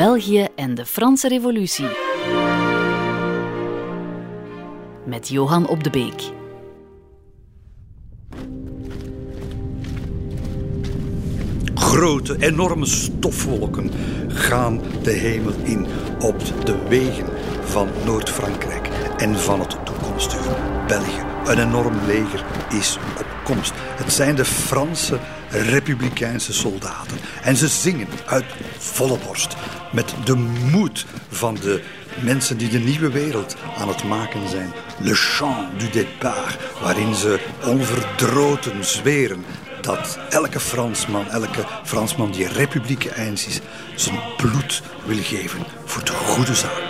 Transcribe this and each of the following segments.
België en de Franse Revolutie. Met Johan Op de Beek. Grote, enorme stofwolken gaan de hemel in op de wegen van Noord-Frankrijk en van het toekomstige België. Een enorm leger is op komst. Het zijn de Franse republikeinse soldaten. En ze zingen uit volle borst met de moed van de mensen die de nieuwe wereld aan het maken zijn. Le chant du départ, waarin ze onverdroten zweren dat elke Fransman, elke Fransman die republikeins is, zijn bloed wil geven voor de goede zaak.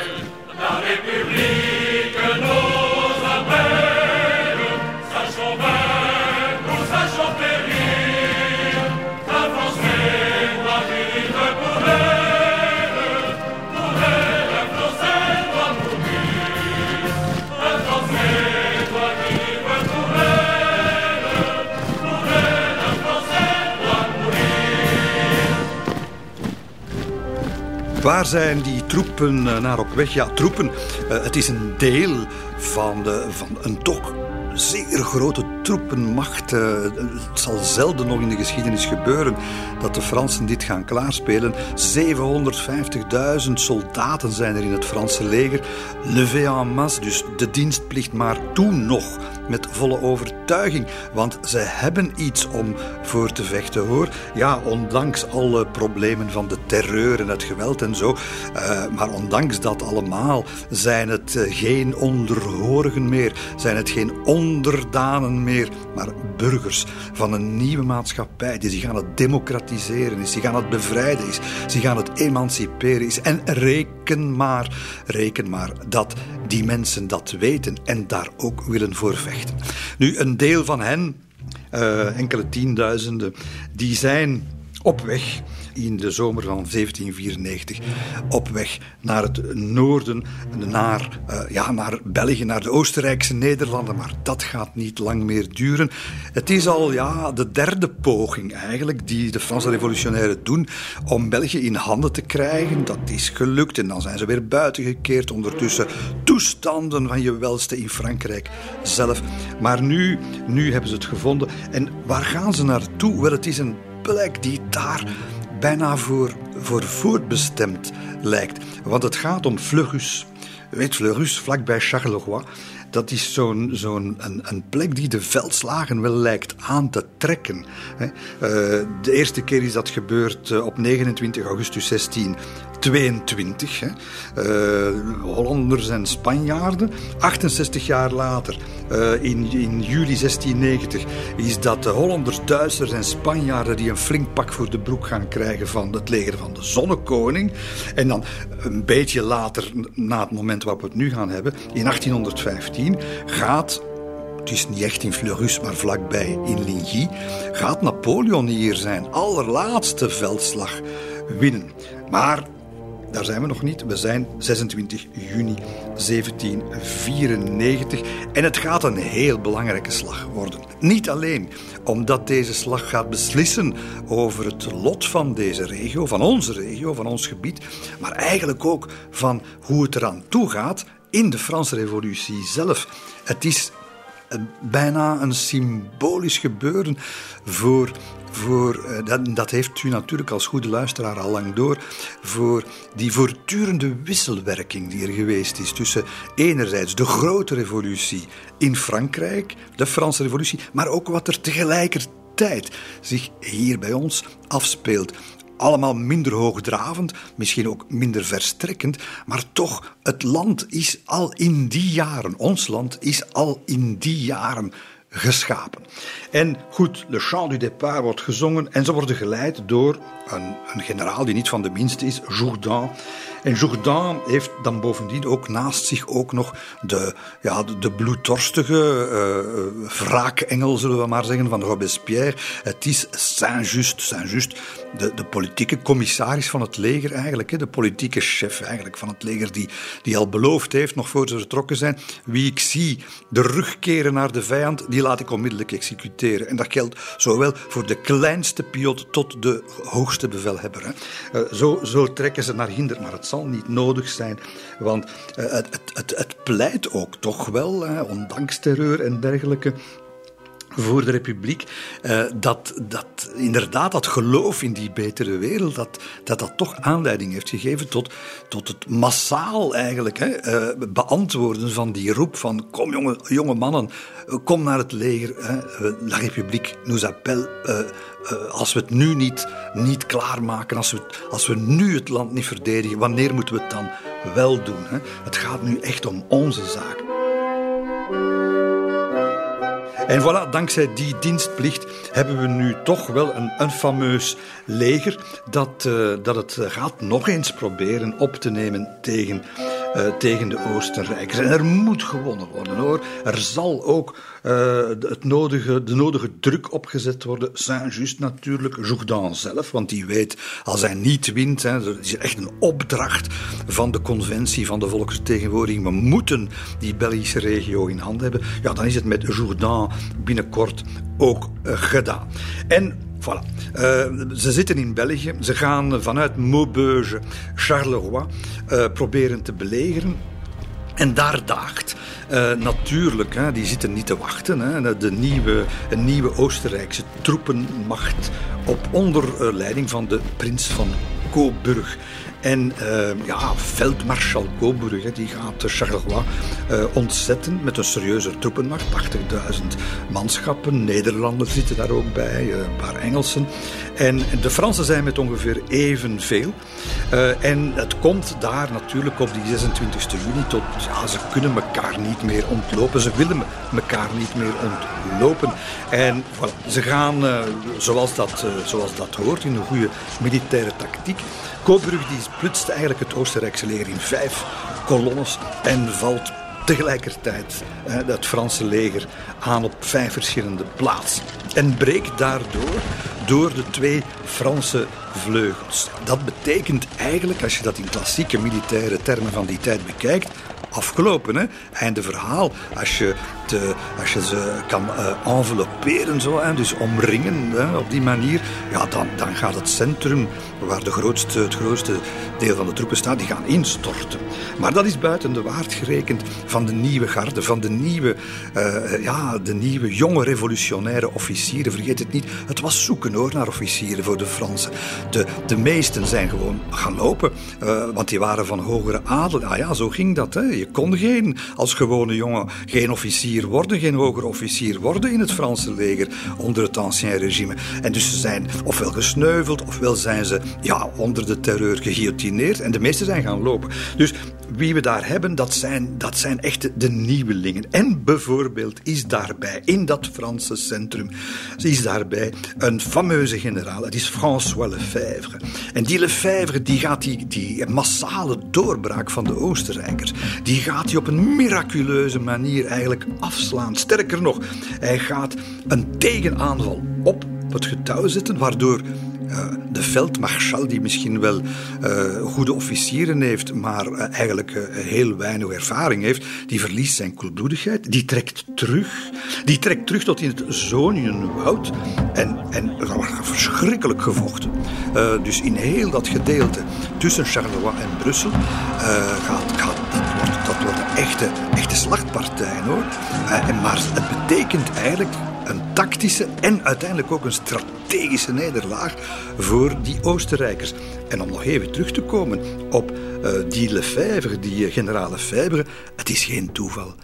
Waar zijn die troepen eh, naar op weg? Ja, troepen, eh, het is een deel van, de, van een toch zeer grote troepenmacht. Eh, het zal zelden nog in de geschiedenis gebeuren dat de Fransen dit gaan klaarspelen. 750.000 soldaten zijn er in het Franse leger. Levé en masse, dus de dienstplicht, maar toen nog met volle overtuiging. Want ze hebben iets om voor te vechten hoor. Ja, ondanks alle problemen van de terreur en het geweld en zo. Uh, maar ondanks dat allemaal zijn het uh, geen onderhorigen meer. Zijn het geen onderdanen meer. Maar burgers van een nieuwe maatschappij die zich aan het democratiseren is. Die gaan het bevrijden is. Die gaan het emanciperen is. En reken maar, reken maar dat die mensen dat weten en daar ook willen voor vechten. Nu, een deel van hen, uh, enkele tienduizenden, die zijn op weg in de zomer van 1794 op weg naar het noorden, naar, uh, ja, naar België, naar de Oostenrijkse Nederlanden. Maar dat gaat niet lang meer duren. Het is al ja, de derde poging eigenlijk die de Franse revolutionairen doen om België in handen te krijgen. Dat is gelukt en dan zijn ze weer buitengekeerd. Ondertussen toestanden van je welste in Frankrijk zelf. Maar nu, nu hebben ze het gevonden. En waar gaan ze naartoe? Wel, het is een plek die daar bijna voor, voor voortbestemd lijkt. Want het gaat om Fleurus. Weet Fleurus, vlakbij Charleroi. Dat is zo'n zo'n een, een, plek die de veldslagen wel lijkt aan te trekken. Uh, de eerste keer is dat gebeurd uh, op 29 augustus 16 22. Hè. Uh, Hollanders en Spanjaarden. 68 jaar later, uh, in, in juli 1690, is dat de Hollanders, Duitsers en Spanjaarden die een flink pak voor de broek gaan krijgen van het leger van de Zonnekoning. En dan een beetje later, na het moment waarop we het nu gaan hebben, in 1815 gaat het is niet echt in Fleurus, maar vlakbij in Ligny, gaat Napoleon hier zijn allerlaatste veldslag winnen. Maar daar zijn we nog niet. We zijn 26 juni 1794 en het gaat een heel belangrijke slag worden. Niet alleen omdat deze slag gaat beslissen over het lot van deze regio, van onze regio, van ons gebied, maar eigenlijk ook van hoe het eraan toe gaat in de Franse Revolutie zelf. Het is bijna een symbolisch gebeuren voor voor, eh, dat, dat, heeft u natuurlijk als goede luisteraar al lang door, voor die voortdurende wisselwerking die er geweest is tussen enerzijds de grote revolutie in Frankrijk, de Franse revolutie, maar ook wat er tegelijkertijd zich hier bij ons afspeelt. Allemaal minder hoogdravend, misschien ook minder verstrekkend, maar toch, het land is al in die jaren, ons land is al in die jaren geschapen. En goed, Le Chant du Départ wordt gezongen en ze worden geleid door een, een generaal die niet van de minste is, Jourdan. En Jourdan heeft dan bovendien ook naast zich ook nog de, ja, de, bloeddorstige uh, wraakengel, zullen we maar zeggen, van Robespierre. Het is Saint-Just, Saint-Just, de, de politieke commissaris van het leger eigenlijk, de politieke chef eigenlijk van het leger, die, die al beloofd heeft, nog voor ze vertrokken zijn, wie ik zie de rug keren naar de vijand, die laat ik onmiddellijk executeren. En dat geldt zowel voor de kleinste piot tot de hoogste bevelhebber. Hè. Uh, zo, zo trekken ze naar hinder, maar het zal niet nodig zijn, want uh, het, het, het, pleit ook toch wel, ondanks terreur en dergelijke, voor de republiek, uh, dat, dat inderdaad dat geloof in die betere wereld, dat dat, dat toch aanleiding heeft gegeven tot, tot het massaal eigenlijk hè, uh, beantwoorden van die roep van kom jonge, jonge mannen, uh, kom naar het leger, hè, la republiek nous appelle, als we het nu niet, niet klaarmaken, als we, als we nu het land niet verdedigen, wanneer moeten we het dan wel doen? Hè? Het gaat nu echt om onze zaak. En voilà, dankzij die dienstplicht hebben we nu toch wel een, een fameus leger dat, uh, dat het gaat nog eens proberen op te nemen tegen, uh, tegen de Oostenrijkers. En er moet gewonnen worden hoor. Er zal ook het nodige, de nodige druk opgezet worden. Saint-Just natuurlijk, Jourdan zelf, want die weet als hij niet wint, hè, dat is echt een opdracht van de conventie van de volksvertegenwoordiging. We moeten die Belgische regio in handen hebben. Ja, dan is het met Jourdan binnenkort ook uh, gedaan. En Voilà. Uh, ze zitten in België. Ze gaan vanuit Maubeuge Charleroi proberen te belegeren. En daar daagt uh, natuurlijk, hè, die zitten niet te wachten. Hè, de nieuwe, een nieuwe Oostenrijkse troepenmacht op onder leiding van de prins van Coburg. En uh, ja, veldmarschal Coburg die gaat Charleroi uh, ontzetten met een serieuze troepenmacht. 80.000 manschappen. Nederlanders zitten daar ook bij, uh, een paar Engelsen. En de Fransen zijn met ongeveer evenveel. en het komt daar natuurlijk op die 26 juni tot, ja, ze kunnen elkaar niet meer ontlopen. Ze willen elkaar niet meer ontlopen. En ze gaan, zoals, dat, zoals dat hoort, in een goede militaire tactiek. Coburg die splitst eigenlijk het Oostenrijkse leger in vijf kolonnes en valt tegelijkertijd het Franse leger aan op vijf verschillende plaatsen. En breekt daardoor door de twee Franse vleugels. Dat betekent eigenlijk, als je dat in klassieke militaire termen van die tijd bekijkt, afgelopen. Hè? Einde verhaal. Als je, als je ze kan uh, envelopperen, zo, hè? dus omringen hè? op die manier, ja, dan, dan gaat het centrum, waar de grootste, het grootste deel van de troepen staat, die gaan instorten. Maar dat is buiten de waard gerekend van de nieuwe garde, van de nieuwe, uh, ja, de nieuwe jonge revolutionaire officieren. Vergeet het niet, het was zoeken hoor naar officieren voor de Fransen. De, de meesten zijn gewoon gaan lopen, uh, want die waren van hogere adel. Ah ja, zo ging dat. Hè. Je kon geen, als gewone jongen, geen officier worden, geen hoger officier worden in het Franse leger onder het ancien regime. En dus ze zijn ofwel gesneuveld, ofwel zijn ze ja, onder de terreur geguillotineerd. En de meesten zijn gaan lopen. Dus wie we daar hebben, dat zijn, dat zijn echt de nieuwelingen. En bijvoorbeeld is daarbij, in dat Franse centrum, is daarbij een fameuze generaal. Het is François Lefebvre. En die Lefebvre, die gaat die, die massale doorbraak van de Oostenrijkers, gaat hij op een miraculeuze manier eigenlijk afslaan. Sterker nog, hij gaat een tegenaanval op het getouw zetten, waardoor uh, de veldmarschal, die misschien wel uh, goede officieren heeft, maar uh, eigenlijk heel weinig ervaring heeft, die verliest zijn koelbloedigheid, die trekt terug. Die trekt terug tot in het Zonienwoud en, en er wordt verschrikkelijk gevochten. dus in heel dat gedeelte tussen Charleroi en Brussel gaat, dat, een echte, echte slachtpartij hoor. en maar het betekent eigenlijk een tactische en uiteindelijk ook een strategische nederlaag voor die Oostenrijkers. En om nog even terug te komen op uh, die Lefebvre, die uh, generaal Lefebvre, het is geen toeval.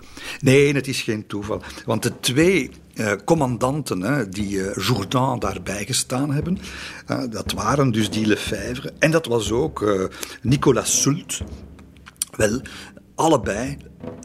Nee, het is geen toeval. Want de twee uh, commandanten hè, die Jourdan daarbij gestaan hebben, dat waren dus die Lefebvre en dat was ook Nicolas Soult. Wel, allebei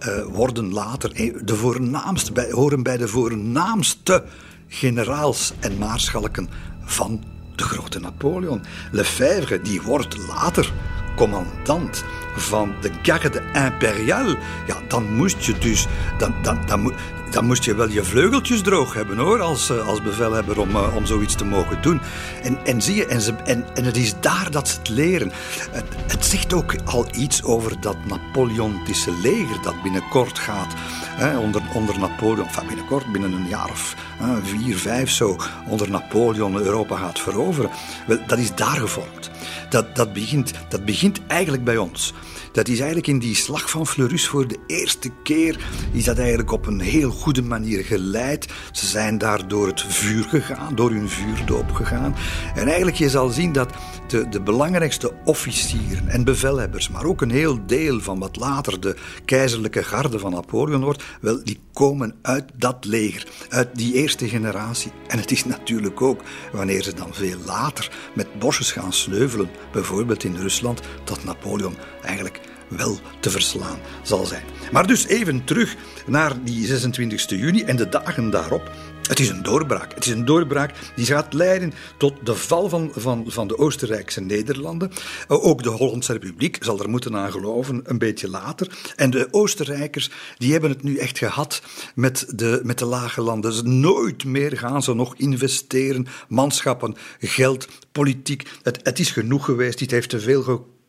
uh, worden later de voornaamste, horen bij de voornaamste generaals en maarschalken van de grote Napoleon. Lefebvre die wordt later commandant van de garde impériale, ja, dan moest je dus, dan, dan, dan, dan moest je wel je vleugeltjes droog hebben hoor, als, eh, als bevelhebber om, uh, om zoiets te mogen doen. En, en zie je, en, ze, en, en het is daar dat ze het leren. Het, het zegt ook al iets over dat Napoleontische leger dat binnenkort gaat, hè, onder, onder Napoleon, enfin binnenkort, binnen een jaar of hè, vier, vijf zo, onder Napoleon Europa gaat veroveren. Wel, dat is daar gevormd. Dat, dat, begint, dat begint eigenlijk bij ons. Dat is eigenlijk in die slag van Fleurus voor de eerste keer is dat eigenlijk op een heel goede manier geleid. Ze zijn daar door het vuur gegaan, door hun vuurdoop gegaan. En eigenlijk je zal zien dat de, de belangrijkste officieren en bevelhebbers, maar ook een heel deel van wat later de keizerlijke garde van Napoleon wordt, wel, die komen uit dat leger, uit die eerste generatie. En het is natuurlijk ook wanneer ze dan veel later met bosjes gaan sleuvelen, bijvoorbeeld in Rusland, dat Napoleon eigenlijk wel te verslaan zal zijn. Maar dus even terug naar die 26 juni en de dagen daarop. Het is een doorbraak. Het is een doorbraak die gaat leiden tot de val van, van, van de Oostenrijkse Nederlanden. Eh, ook de Hollandse Republiek zal er moeten aan geloven, een beetje later. En de Oostenrijkers die hebben het nu echt gehad met de, met de lage landen. Nooit meer gaan ze nog investeren, manschappen, geld, politiek. Het, het is genoeg geweest. Dit heeft te veel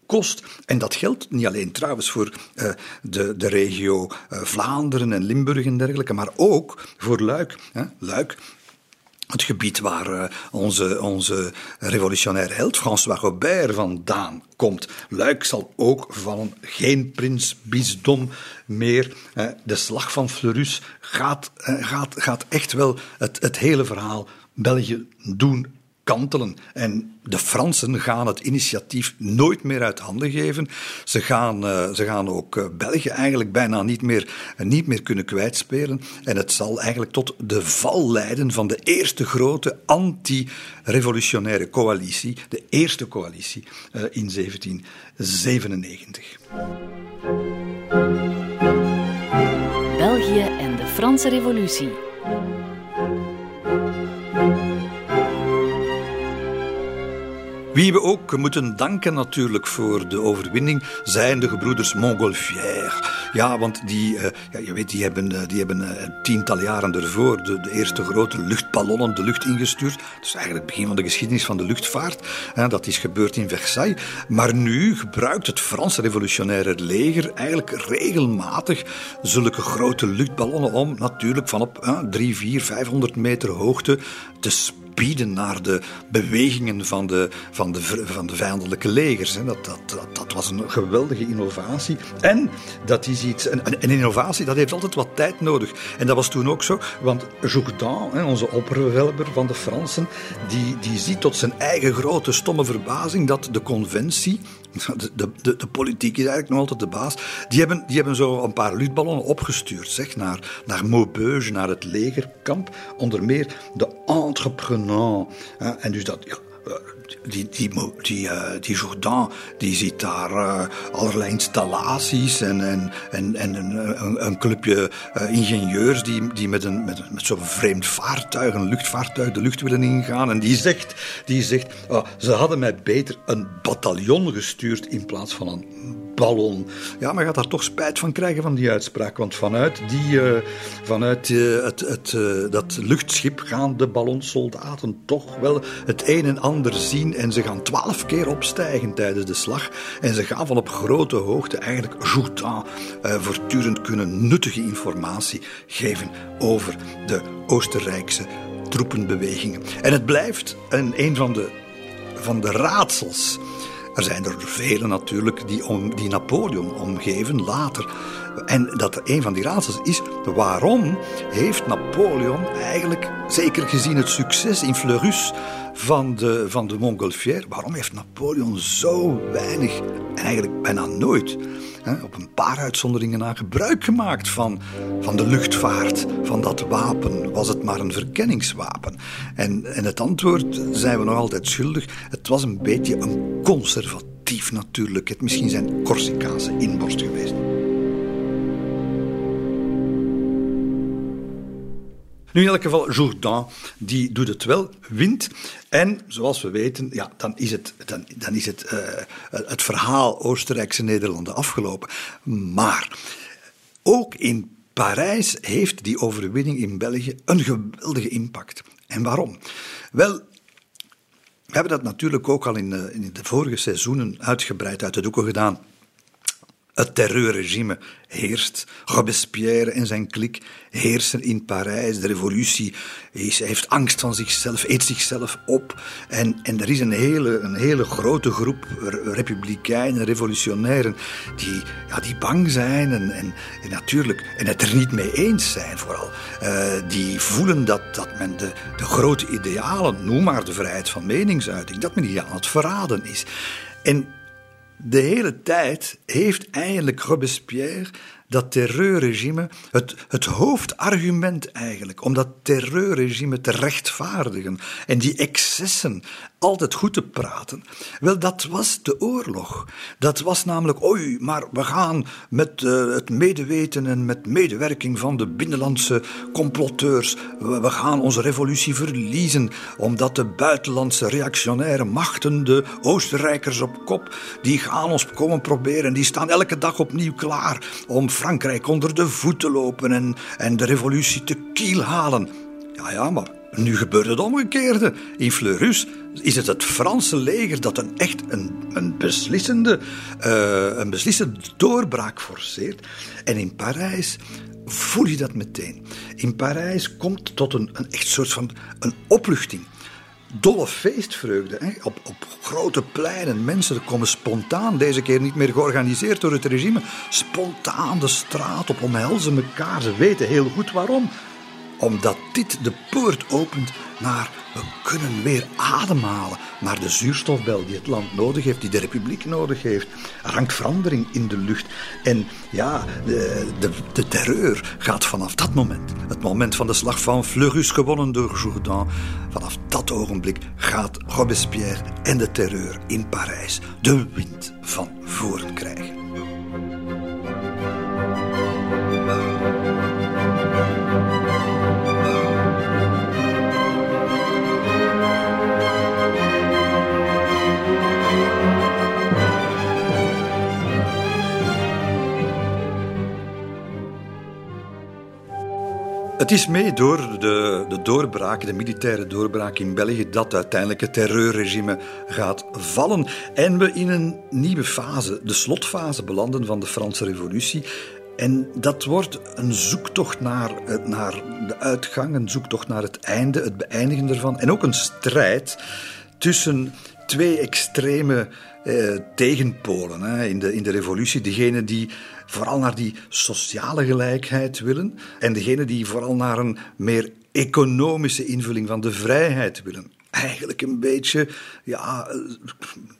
kost. En dat geldt niet alleen trouwens voor uh, de, de regio uh, Vlaanderen en Limburg en dergelijke, maar ook voor Luik. Hè? Luik het gebied waar uh, onze, onze revolutionaire held François Robert vandaan komt. Luik zal ook vallen, geen prinsbisdom meer. Uh, de slag van Fleurus gaat, gaat, gaat echt wel het, het hele verhaal België doen kantelen. En de Fransen gaan het initiatief nooit meer uit handen geven. Ze gaan, uh, ze gaan ook uh, België eigenlijk bijna niet meer, uh, niet meer kunnen kwijtspelen. En het zal eigenlijk tot de val leiden van de eerste grote anti-revolutionaire coalitie, de eerste coalitie in 1797. België en de Franse Revolutie. Wie we ook moeten danken natuurlijk voor de overwinning zijn de gebroeders Montgolfier. Ja, want die, uh, ja, je weet, die hebben, uh, die hebben uh, tientallen jaren ervoor de, de, eerste grote luchtballonnen de lucht ingestuurd. Is eigenlijk het begin van de geschiedenis van de luchtvaart. dat is gebeurd in Versailles. Maar nu gebruikt het Franse revolutionaire leger eigenlijk regelmatig zulke grote luchtballonnen om natuurlijk van op 3, 4, 500 meter hoogte te bieden naar de bewegingen van de, van de, van de vijandelijke legers. Dat, dat, dat, dat was een geweldige innovatie. En dat is iets, een, een innovatie dat heeft altijd wat tijd nodig. En dat was toen ook zo, want Jourdan, onze opperbevelhebber van de Fransen, die, die ziet tot zijn eigen grote stomme verbazing dat de conventie de, de, de, politiek is eigenlijk nog altijd de baas. Die hebben, die hebben zo een paar luchtballonnen opgestuurd zeg, naar, naar Maubeuge, naar het legerkamp. Onder meer de entrepreneur. En dus dat, ja, die, die, die, uh, die Jourdan, ziet daar uh, allerlei installaties en, en, en, en een, clubje uh, ingenieurs die, die met, een, met, met zo'n vreemd vaartuig, een luchtvaartuig, de lucht willen ingaan. En die zegt, die zegt oh, ze hadden mij beter een bataljon gestuurd in plaats van een ballon. Ja, maar gaat daar toch spijt van krijgen van die uitspraak. Want vanuit, die, uh, vanuit uh, het, het, uh, dat luchtschip gaan de ballonsoldaten toch wel het een en ander zien. En ze gaan twaalf keer opstijgen tijdens de slag. En ze gaan van op grote hoogte eigenlijk Jourdan voortdurend kunnen nuttige informatie geven over de Oostenrijkse troepenbewegingen. En het blijft een, een van de, van de raadsels er zijn er vele natuurlijk die, om, die Napoleon omgeven later. En dat een van die raadsels is, waarom heeft Napoleon eigenlijk, zeker gezien het succes in Fleurus van de, van de Montgolfier, waarom heeft Napoleon zo weinig, en eigenlijk bijna nooit, hè, op een paar uitzonderingen na gebruik gemaakt van, van de luchtvaart, van dat wapen? Was het maar een verkenningswapen? En, en het antwoord zijn we nog altijd schuldig. Het was een beetje een conservatief natuurlijk. Het misschien zijn Corsicaanse inborst geweest. Nu in elk geval, Jourdan, die doet het wel, wint. En zoals we weten, ja, dan is het, dan, dan is het, uh, het verhaal Oostenrijkse Nederlanden afgelopen. Maar ook in Parijs heeft die overwinning in België een geweldige impact. En waarom? Wel, we hebben dat natuurlijk ook al in de, in de vorige seizoenen uitgebreid uit de doeken gedaan. Het terreurregime heerst. Robespierre en zijn klik heersen in Parijs. De revolutie is, heeft angst van zichzelf, eet zichzelf op. En, en er is een hele, een hele grote groep republikeinen, revolutionairen, die, ja, die bang zijn en, en, en natuurlijk en het er niet mee eens zijn vooral. Uh, die voelen dat, dat men de, de grote idealen, noem maar de vrijheid van meningsuiting, dat men die aan het verraden is. En de hele tijd heeft eigenlijk Robespierre dat terreurregime, het, het hoofdargument eigenlijk om dat terreurregime te rechtvaardigen. En die excessen altijd goed te praten, wel dat was de oorlog. Dat was namelijk, oei, maar we gaan met uh, het medeweten en met medewerking van de binnenlandse comploteurs, we, gaan onze revolutie verliezen, omdat de buitenlandse reactionaire machten, de Oostenrijkers op kop, die gaan ons komen proberen, die staan elke dag opnieuw klaar om Frankrijk onder de voet te lopen en, en de revolutie te kiel halen. Ja, ja, maar nu gebeurt het omgekeerde. In Fleurus is het het Franse leger dat een echt een, een, beslissende, uh, een beslissende doorbraak forceert. En in Parijs voel je dat meteen. In Parijs komt tot een, een echt soort van een opluchting dolle feestvreugde. Hè? Op, op grote pleinen. Mensen komen spontaan, deze keer niet meer georganiseerd door het regime, spontaan de straat op, omhelzen elkaar. Ze weten heel goed waarom. Omdat dit de poort opent naar we kunnen weer ademhalen naar de zuurstofbel die het land nodig heeft, die de republiek nodig heeft. Er hangt verandering in de lucht. En ja, de, de, de terreur gaat vanaf dat moment, het moment van de slag van Fleurus gewonnen door Jourdan, vanaf dat ogenblik gaat Robespierre en de terreur in Parijs de wind van voren krijgen. Het is mee door de, de doorbraak, de militaire doorbraak in België, dat uiteindelijk het terreurregime gaat vallen. En we in een nieuwe fase, de slotfase, belanden van de Franse Revolutie. En dat wordt een zoektocht naar, naar de uitgang, een zoektocht naar het einde, het beëindigen ervan. En ook een strijd tussen twee extreme eh, tegenpolen hè, in, de, in de revolutie. Degene die vooral naar die sociale gelijkheid willen en degene die vooral naar een meer economische invulling van de vrijheid willen. Eigenlijk een beetje, ja,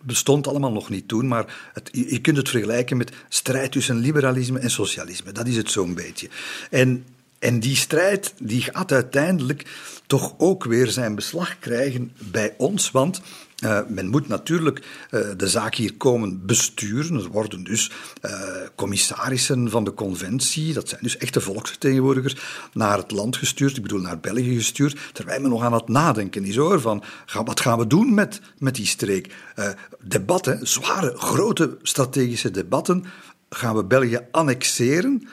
bestond allemaal nog niet toen, maar het, je kunt het vergelijken met strijd tussen liberalisme en socialisme. Dat is het zo'n beetje. En, en die strijd die gaat uiteindelijk toch ook weer zijn beslag krijgen bij ons, want uh, men moet natuurlijk uh, de zaak hier komen besturen. Er worden dus uh, commissarissen van de conventie, dat zijn dus echte volksvertegenwoordigers, naar het land gestuurd, ik bedoel naar België gestuurd, terwijl men nog aan het nadenken is hoor, van ga, wat gaan we doen met, met die streek? debatten, zware, grote strategische debatten, gaan we België annexeren?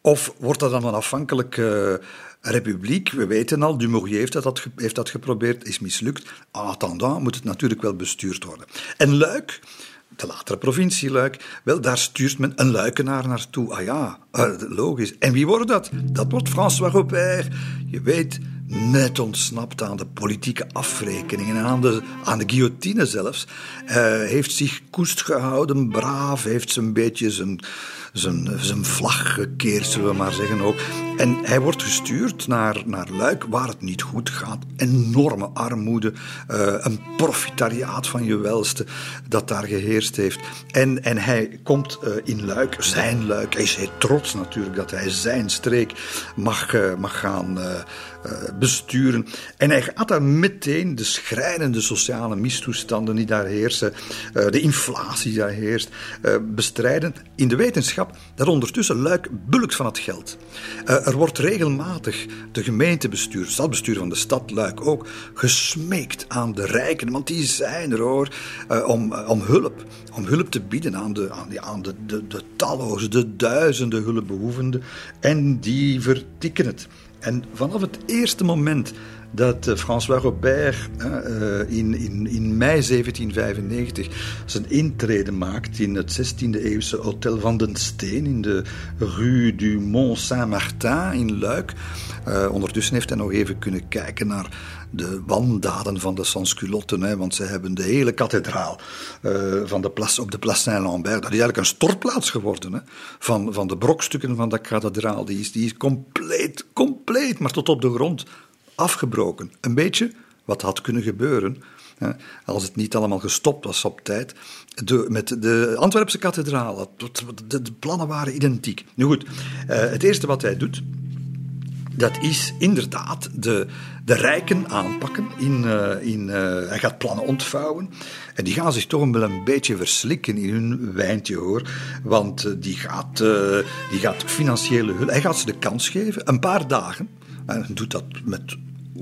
Of wordt dat dan een afhankelijk republiek, we weten al, Dumouriez heeft dat, heeft dat geprobeerd, is mislukt. En attendant moet het natuurlijk wel bestuurd worden. En Luik, de latere provincie Luik, wel, daar stuurt men een luikenaar naartoe. Ah ja, eh, logisch. En wie wordt dat? Dat wordt François Robert. Je weet, net ontsnapt aan de politieke afrekeningen en aan de, aan de guillotine zelfs. Heeft zich koest gehouden, braaf, heeft zijn beetje zijn zijn, zijn vlag gekeerd, zullen we maar zeggen ook. En hij wordt gestuurd naar, naar Luik, waar het niet goed gaat. Enorme armoede, uh, een profitariaat van je welste dat daar geheerst heeft. En, en hij komt uh, in Luik, zijn Luik. Hij is heel trots natuurlijk dat hij zijn streek mag, uh, mag gaan besturen. En hij gaat daar meteen de schrijnende sociale mistoestanden die daar heersen, de inflatie die daar heerst, bestrijden. In de wetenschap dat ondertussen luik bulkt van het geld. Er wordt regelmatig de gemeentebestuur, stadbestuur van de stad Luik ook, gesmeekt aan de rijken, want die zijn er hoor, om, om hulp. Om hulp te bieden aan de, aan, aan de, de, de talloze, de duizenden hulpbehoevenden. En die vertikken het. En vanaf het eerste moment dat eh, François Robert uh, in, in, in mei 1795 zijn intrede maakt in het 16e eeuwse Hotel van den Steen in de Rue du Mont Saint-Martin in Luik. Uh, ondertussen heeft hij nog even kunnen kijken naar de wandaden van de Sansculotten, hè, want ze hebben de hele kathedraal uh, van de place, op de Place Saint-Lambert, dat is eigenlijk een stortplaats geworden hè, van, van de brokstukken van de kathedraal. Die is, die is compleet, compleet, maar tot op de grond afgebroken. Een beetje wat had kunnen gebeuren als het niet allemaal gestopt was op tijd. De, met de Antwerpse kathedraal, de, de plannen waren identiek. Nu goed, uh, het eerste wat hij doet, dat is inderdaad de, de rijken aanpakken. In, uh, in, uh, hij gaat plannen ontvouwen. En die gaan zich toch wel een beetje verslikken in hun wijntje hoor. Want uh, die, gaat, die gaat financiële hulp. Hij gaat ze de kans geven, een paar dagen. En doet dat met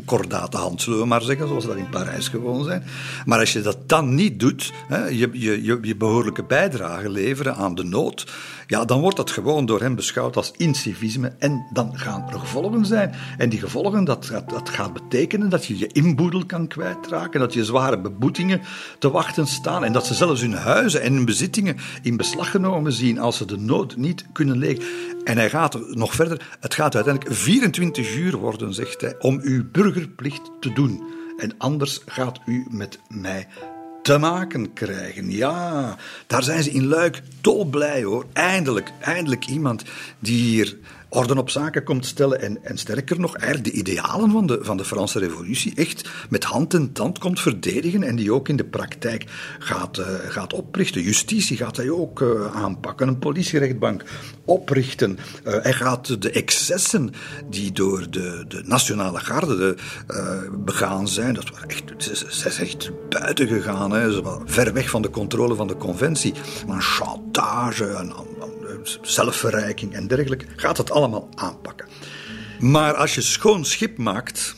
kordate hand, zullen we maar zeggen, zoals we dat in Parijs gewoon zijn. Maar als je dat dan niet doet, hè, je, je, je behoorlijke bijdrage leveren aan de nood, ja, dan wordt dat gewoon door hem beschouwd als incivisme en dan gaan er gevolgen zijn. En die gevolgen, dat, dat, gaat betekenen dat je je inboedel kan kwijtraken, dat je zware beboetingen te wachten staan en dat ze zelfs hun huizen en hun bezittingen in beslag genomen zien als ze de nood niet kunnen legen. En hij gaat nog verder. Het gaat uiteindelijk 24 uur worden, zegt hij, om uw burgerplicht te doen. En anders gaat u met mij te maken krijgen. Ja, daar zijn ze in Luik dolblij hoor. Eindelijk, eindelijk iemand die hier orde op zaken komt stellen en, en sterker nog, eigenlijk de idealen van de, van de Franse revolutie echt met hand en tand komt verdedigen en die ook in de praktijk gaat, uh, gaat oprichten. Justitie gaat hij ook uh, aanpakken, een politierechtbank oprichten. Uh, hij gaat de excessen die door de, de nationale garde de, begaan zijn, dat waren echt, ze, ze zijn echt buiten gegaan, hè. ze waren ver weg van de controle van de conventie. Maar chantage, een zelfverrijking en dergelijke, gaat het allemaal aanpakken. Maar als je schoon schip maakt,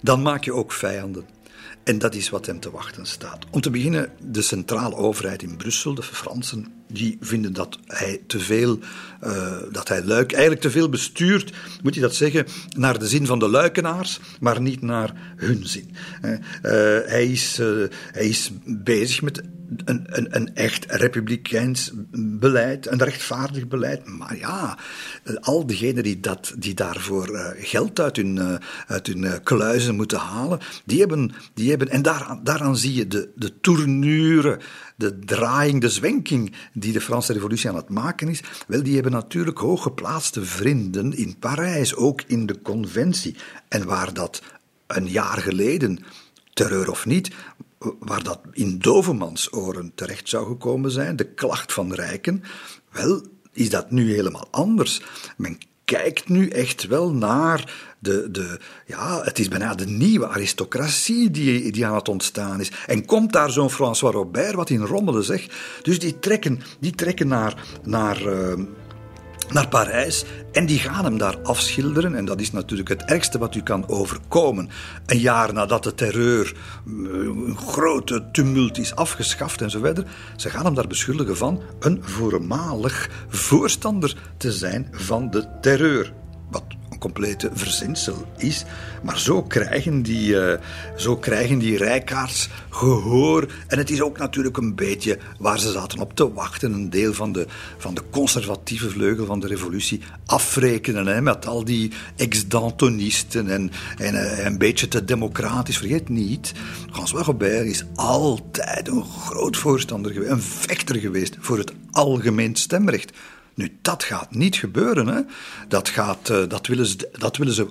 dan maak je ook vijanden. En dat is wat hem te wachten staat. Om te beginnen, de centrale overheid in Brussel, de Fransen, die vinden dat hij te veel, uh, dat hij Luik eigenlijk te veel bestuurt, moet je dat zeggen, naar de zin van de Luikenaars, maar niet naar hun zin. Uh, hij, is, uh, hij is bezig met een, een, een, echt republikeins beleid, een rechtvaardig beleid. Maar ja, al diegenen die, dat, die daarvoor geld uit hun, uit hun kluizen moeten halen, die hebben, die hebben en daar, daaraan zie je de, de tournure, de draaiing, de zwenking die de Franse revolutie aan het maken is. Wel, die hebben natuurlijk hooggeplaatste vrienden in Parijs, ook in de conventie. En waar dat een jaar geleden terreur of niet, waar dat in Dovemans oren terecht zou gekomen zijn, de klacht van rijken, wel is dat nu helemaal anders. Men kijkt nu echt wel naar de, de, ja, het is bijna de nieuwe aristocratie die, die aan het ontstaan is. En komt daar zo'n François Robert, wat in rommelen zegt. Dus die trekken, die trekken naar, naar, uh, naar Parijs en die gaan hem daar afschilderen. En dat is natuurlijk het ergste wat u kan overkomen. Een jaar nadat de terreur, eh, een grote tumult is afgeschaft en zo verder. Ze gaan hem daar beschuldigen van een voormalig voorstander te zijn van de terreur. Wat complete verzinsel is. Maar zo krijgen die, uh, zo krijgen die rijkaards gehoor. En het is ook natuurlijk een beetje waar ze zaten op te wachten. Een deel van de, van de conservatieve vleugel van de revolutie afrekenen hè, met al die ex-Dantonisten en, en uh, een beetje te democratisch. Vergeet niet, François Robert is altijd een groot voorstander geweest, een vechter geweest voor het algemeen stemrecht. Nu, dat gaat niet gebeuren. Hè. Dat, gaat, uh, dat, willen ze, dat willen ze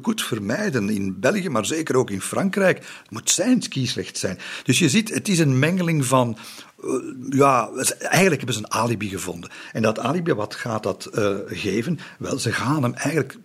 koet vermijden in België, maar zeker ook in Frankrijk. Het moet zijn kiesrecht zijn. Dus je ziet, het is een mengeling van uh, ja, eigenlijk hebben ze een alibi gevonden. En dat alibi, wat gaat dat uh, geven? Wel, ze gaan hem eigenlijk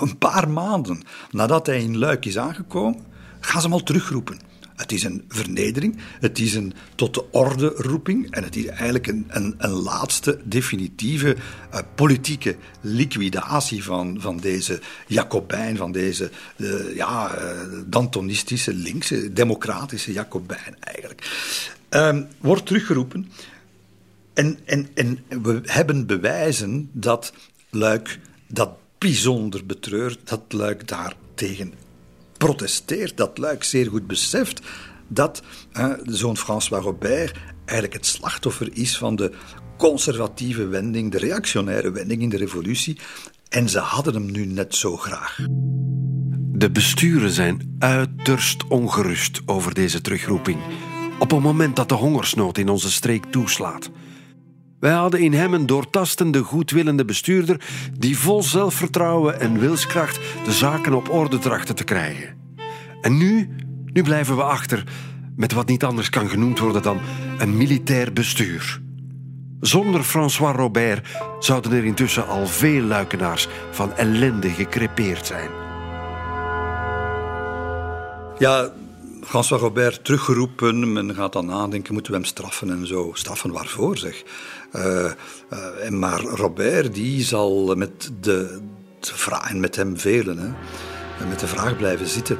een paar maanden nadat hij in Luik is aangekomen, gaan ze hem al terugroepen. Het is een vernedering, het is een tot de orde roeping en het is eigenlijk een, een, een laatste definitieve uh, politieke liquidatie van, van deze Jacobijn, van deze uh, ja, uh, Dantonistische, linkse, democratische Jacobijn eigenlijk. Um, wordt teruggeroepen en, en, en we hebben bewijzen dat Luik dat bijzonder betreurt, dat Luik daartegen protesteert, dat Luik zeer goed beseft dat de zoon François Robert eigenlijk het slachtoffer is van de conservatieve wending, de reactionaire wending in de revolutie. En ze hadden hem nu net zo graag. De besturen zijn uiterst ongerust over deze terugroeping. Op het moment dat de hongersnood in onze streek toeslaat. Wij hadden in hem een doortastende, goedwillende bestuurder die vol zelfvertrouwen en wilskracht de zaken op orde trachtte te krijgen. En nu, nu blijven we achter met wat niet anders kan genoemd worden dan een militair bestuur. Zonder François Robert zouden er intussen al veel luikenaars van ellende gekrepeerd zijn. Ja, François Robert teruggeroepen. Men gaat dan nadenken, moeten we hem straffen en zo. Straffen waarvoor, zeg. Uh, uh, maar Robert, die zal met de, de en met hem velen, hè, met de vraag blijven zitten.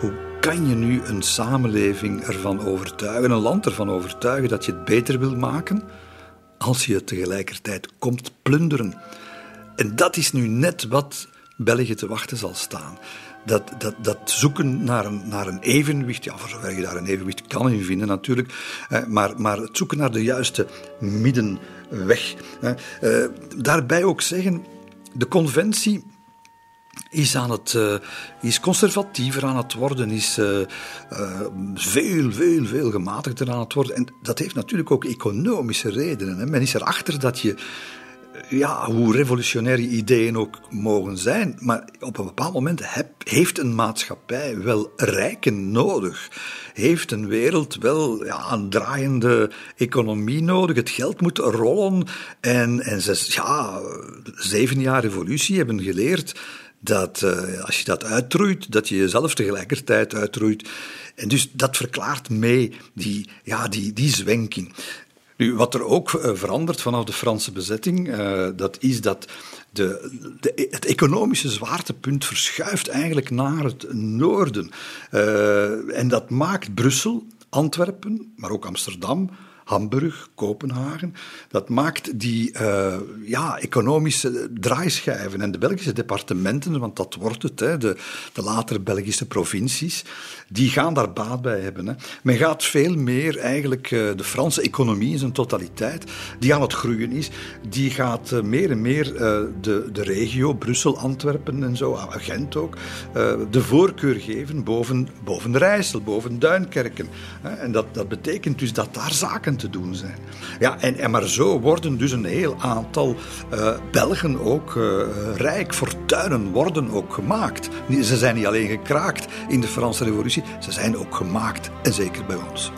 Hoe kan je nu een samenleving ervan overtuigen, een land ervan overtuigen dat je het beter wil maken, als je het tegelijkertijd komt plunderen? En dat is nu net wat België te wachten zal staan dat, dat, dat zoeken naar een, naar een evenwicht, ja, voor zover je daar een evenwicht kan in vinden natuurlijk, eh, maar, maar het zoeken naar de juiste middenweg. Eh, daarbij ook zeggen, de conventie is, aan het, uh, is conservatiever aan het worden, is uh, veel, veel, veel gematigder aan het worden. En dat heeft natuurlijk ook economische redenen. Hè. Men is erachter dat je ja, hoe revolutionaire ideeën ook mogen zijn, maar op een bepaald moment heb, heeft een maatschappij wel rijken nodig. Heeft een wereld wel ja, een draaiende economie nodig. Het geld moet rollen. En, en zes, ja, zeven jaar revolutie hebben geleerd dat uh, als je dat uitroeit, dat je jezelf tegelijkertijd uitroeit. En dus dat verklaart mee die, ja, die, die zwenking. Wat er ook uh, verandert vanaf de Franse bezetting, uh, dat is dat de, de, het economische zwaartepunt verschuift eigenlijk naar het noorden. Uh, en dat maakt Brussel, Antwerpen, maar ook Amsterdam, Hamburg, Kopenhagen. Dat maakt die uh, ja, economische draaischijven en de Belgische departementen, want dat wordt het, hè, de, de latere Belgische provincies, die gaan daar baat bij hebben. Hè. Men gaat veel meer eigenlijk uh, de Franse economie in zijn totaliteit, die aan het groeien is, die gaat uh, meer en meer de, de regio, Brussel, Antwerpen en zo, Gent ook, de voorkeur geven boven, boven Rijssel, boven Duinkerken. Hè. En dat, dat betekent dus dat daar zaken te doen zijn. Ja, en, en maar zo worden dus een heel aantal uh, Belgen ook uh, rijk. Fortuinen worden ook gemaakt. Ze zijn niet alleen gekraakt in de Franse Revolutie, ze zijn ook gemaakt. En zeker bij ons.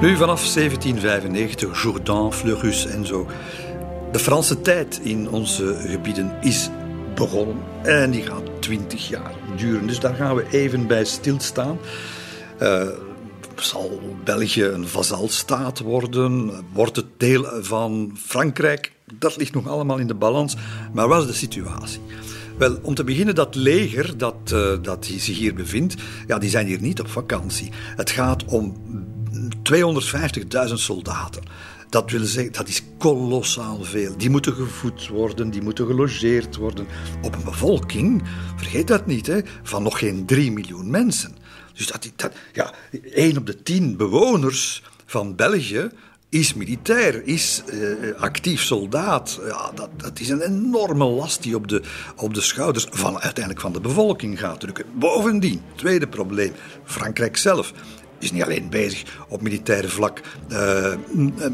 Nu vanaf 1795, Jourdan, Fleurus en zo. De Franse tijd in onze gebieden is begonnen en die gaat 20 jaar duren. Dus daar gaan we even bij stilstaan. Uh, zal België een vazalstaat worden? Wordt het deel van Frankrijk? Dat ligt nog allemaal in de balans. Maar wat is de situatie? Wel, om te beginnen, dat leger dat, uh, dat zich hier bevindt, ja, die zijn hier niet op vakantie. Het gaat om 250.000 soldaten. Dat wil zeggen, dat is kolossaal veel. Die moeten gevoed worden, die moeten gelogeerd worden. Op een bevolking, vergeet dat niet, hè, van nog geen 3 miljoen mensen. Dus dat, dat, ja, 1 op de 10 bewoners van België is militair, is uh, actief soldaat. Ja, dat, dat is een enorme last die op de, op de schouders van uiteindelijk van de bevolking gaat drukken. Bovendien, tweede probleem, Frankrijk zelf is niet alleen bezig op militaire vlak uh,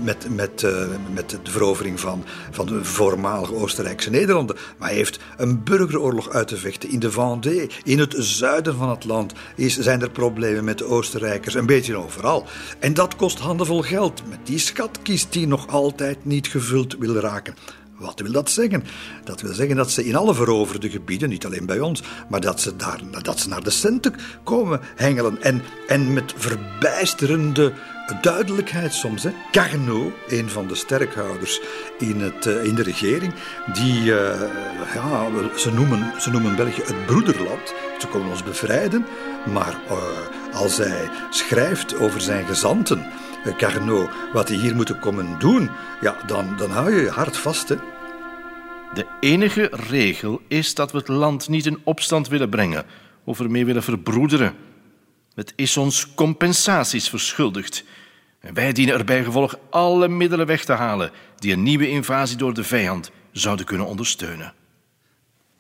met, met, uh, met de verovering van, van de voormalige Oostenrijkse Nederlanden, maar heeft een burgeroorlog uit te vechten in de Vendée. In het zuiden van het land is, zijn er problemen met de Oostenrijkers, een beetje overal. En dat kost handenvol geld, met die schatkist die nog altijd niet gevuld wil raken. Wat wil dat zeggen? Dat wil zeggen dat ze in alle veroverde gebieden, niet alleen bij ons, maar dat ze, daar, dat ze naar de centen komen hengelen. En, en met verbijsterende duidelijkheid soms. Hè. Carnot, een van de sterkhouders in, het, uh, in de regering, die, uh, ja, ze noemen, ze noemen België het broederland. Ze komen ons bevrijden, maar uh, als hij schrijft over zijn gezanten, Carnot, wat die hier moeten komen doen, ja, dan, dan hou je je hart vast. Hè. De enige regel is dat we het land niet in opstand willen brengen of ermee willen verbroederen. Het is ons compensaties verschuldigd. En wij dienen er bij gevolg alle middelen weg te halen die een nieuwe invasie door de vijand zouden kunnen ondersteunen.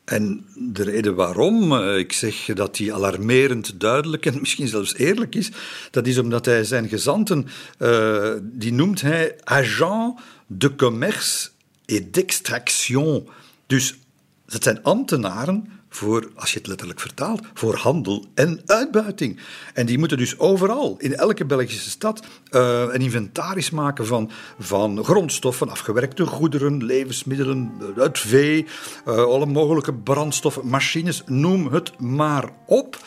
En de reden waarom eh, ik zeg dat hij alarmerend duidelijk en misschien zelfs eerlijk is, dat is omdat hij zijn gezanten, uh, die noemt hij agent de commerce et d'extraction. Dus dat zijn ambtenaren voor, als je het letterlijk vertaalt, voor handel en uitbuiting. En die moeten dus overal, in elke Belgische stad, uh, een inventaris maken van, van grondstoffen, afgewerkte goederen, levensmiddelen, uit vee, uh, alle mogelijke brandstoffen, machines, noem het maar op.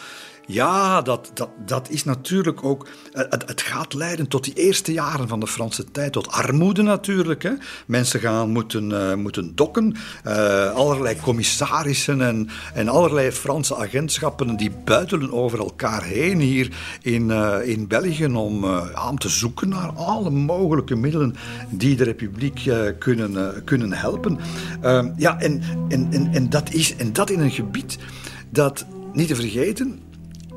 Ja, dat, dat, dat is natuurlijk ook. Eh, het, het, gaat leiden tot die eerste jaren van de Franse tijd, tot armoede natuurlijk. Hè. Mensen gaan moeten, uh, moeten dokken. Uh, allerlei commissarissen en, en allerlei Franse agentschappen die buitelen over elkaar heen hier in, uh, in België om, om te zoeken naar alle mogelijke middelen die de Republiek kunnen, kunnen helpen. Ehm, ja, en, en, en, en, dat is, en dat in een gebied dat, niet te vergeten,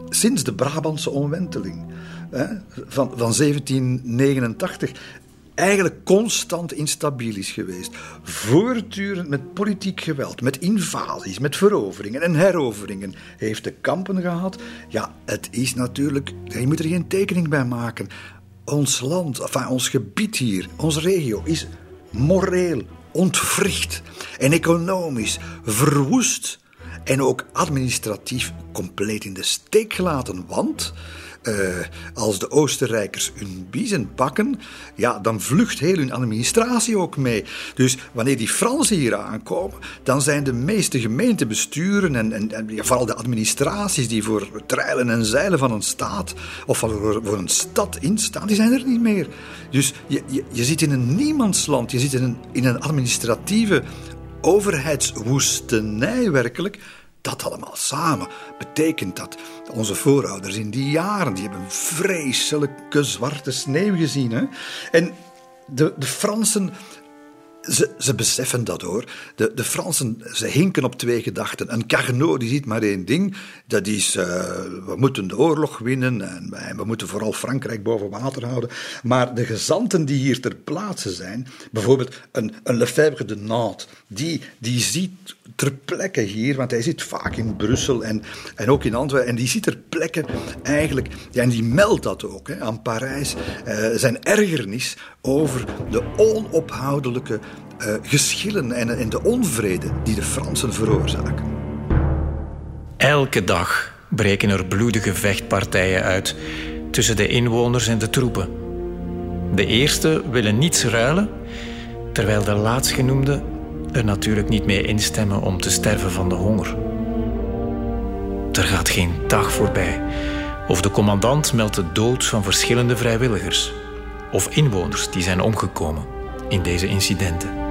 sinds de Brabantse omwenteling hè, van, van 1789 eigenlijk constant instabiel is geweest. Voortdurend met politiek geweld, met invasies, met veroveringen en heroveringen heeft de kampen gehad. Ja, het is natuurlijk, je moet er geen tekening bij maken. Ons land, enfin, ons gebied hier, onze regio is moreel ontwricht en economisch verwoest en ook administratief compleet in de steek gelaten. Want uh, als de Oostenrijkers hun biezen pakken, ja, dan vlucht heel hun administratie ook mee. Dus wanneer die Fransen hier aankomen, dan zijn de meeste gemeentebesturen en, en, vooral de administraties die voor treilen en zeilen van een staat of voor, voor een stad instaan, die zijn er niet meer. Dus je, je, je zit in een niemandsland, je zit in een, in een administratieve overheidswoestenij werkelijk dat allemaal samen betekent dat onze voorouders in die jaren, die hebben vreselijke zwarte sneeuw gezien. Hè? En de, de Fransen ze, ze, beseffen dat hoor. De, de Fransen ze hinken op twee gedachten. Een Carnot die ziet maar één ding: dat is uh, we moeten de oorlog winnen en we moeten vooral Frankrijk boven water houden. Maar de gezanten die hier ter plaatse zijn, bijvoorbeeld een, een Lefebvre de Nantes, die, die ziet ter plekke hier, want hij zit vaak in Brussel en, en ook in Antwerpen, en die ziet ter plekke eigenlijk, ja, en die meldt dat ook hè, aan Parijs, uh, zijn ergernis over de onophoudelijke uh, geschillen en, en de onvrede die de Fransen veroorzaken. Elke dag breken er bloedige vechtpartijen uit tussen de inwoners en de troepen. De eerste willen niets ruilen, terwijl de laatstgenoemde er natuurlijk niet mee instemmen om te sterven van de honger. Er gaat geen dag voorbij of de commandant meldt de dood van verschillende vrijwilligers of inwoners die zijn omgekomen in deze incidenten.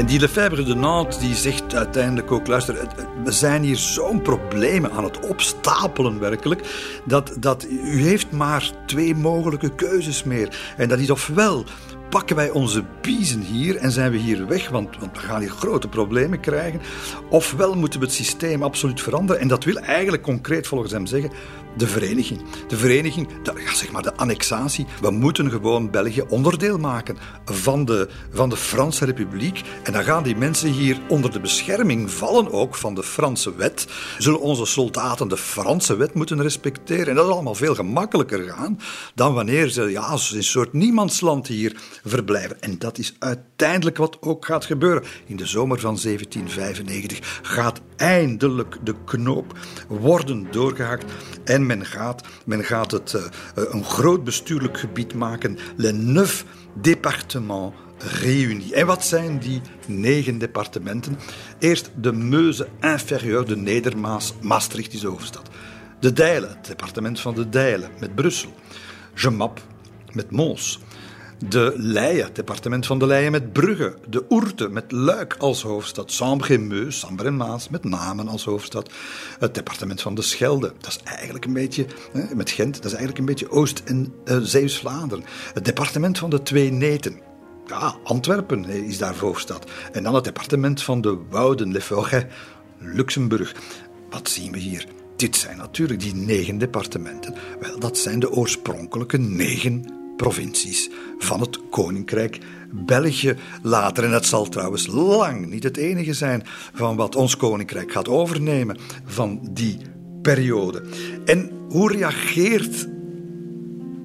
En die Lefebvre de Nantes die zegt uiteindelijk ook: luister, we zijn hier zo'n problemen aan het opstapelen werkelijk, dat, dat u heeft maar twee mogelijke keuzes meer. En dat is ofwel pakken wij onze biezen hier en zijn we hier weg, want, want, we gaan hier grote problemen krijgen. Ofwel moeten we het systeem absoluut veranderen. En dat wil eigenlijk concreet volgens hem zeggen de vereniging. De vereniging, ja, zeg maar de annexatie. We moeten gewoon België onderdeel maken van de, van de Franse Republiek. En dan gaan die mensen hier onder de bescherming vallen ook van de Franse wet. Zullen onze soldaten de Franse wet moeten respecteren. En dat is allemaal veel gemakkelijker gaan dan wanneer ze ja, een soort niemandsland hier verblijven. En dat is uiteindelijk wat ook gaat gebeuren. In de zomer van 1795 gaat eindelijk de knoop worden doorgehakt en men gaat, men gaat het uh, een groot bestuurlijk gebied maken, Le Neuf Département Réunis. En wat zijn die negen departementen? Eerst de Meuse inférieure, de Nedermaas, Maastricht is de hoofdstad. De Dijlen, het departement van de Dijlen, met Brussel. Gemap, met Mons. De Leie, het departement van de Leie met Brugge. De Oerte met Luik als hoofdstad. Sambre en Meus, Sambre en Maas met Namen als hoofdstad. Het departement van de Schelde. Dat is eigenlijk een beetje, met Gent, dat is eigenlijk een beetje Oost- en uh, Zeeuws-Vlaanderen. Het departement van de Twee Neten. Ja, Antwerpen is daar hoofdstad. En dan het departement van de Wouden, Le Luxemburg. Wat zien we hier? Dit zijn natuurlijk die negen departementen. Wel, dat zijn de oorspronkelijke negen provincies van het Koninkrijk België later. En dat zal trouwens lang niet het enige zijn van wat ons Koninkrijk gaat overnemen van die periode. En hoe reageert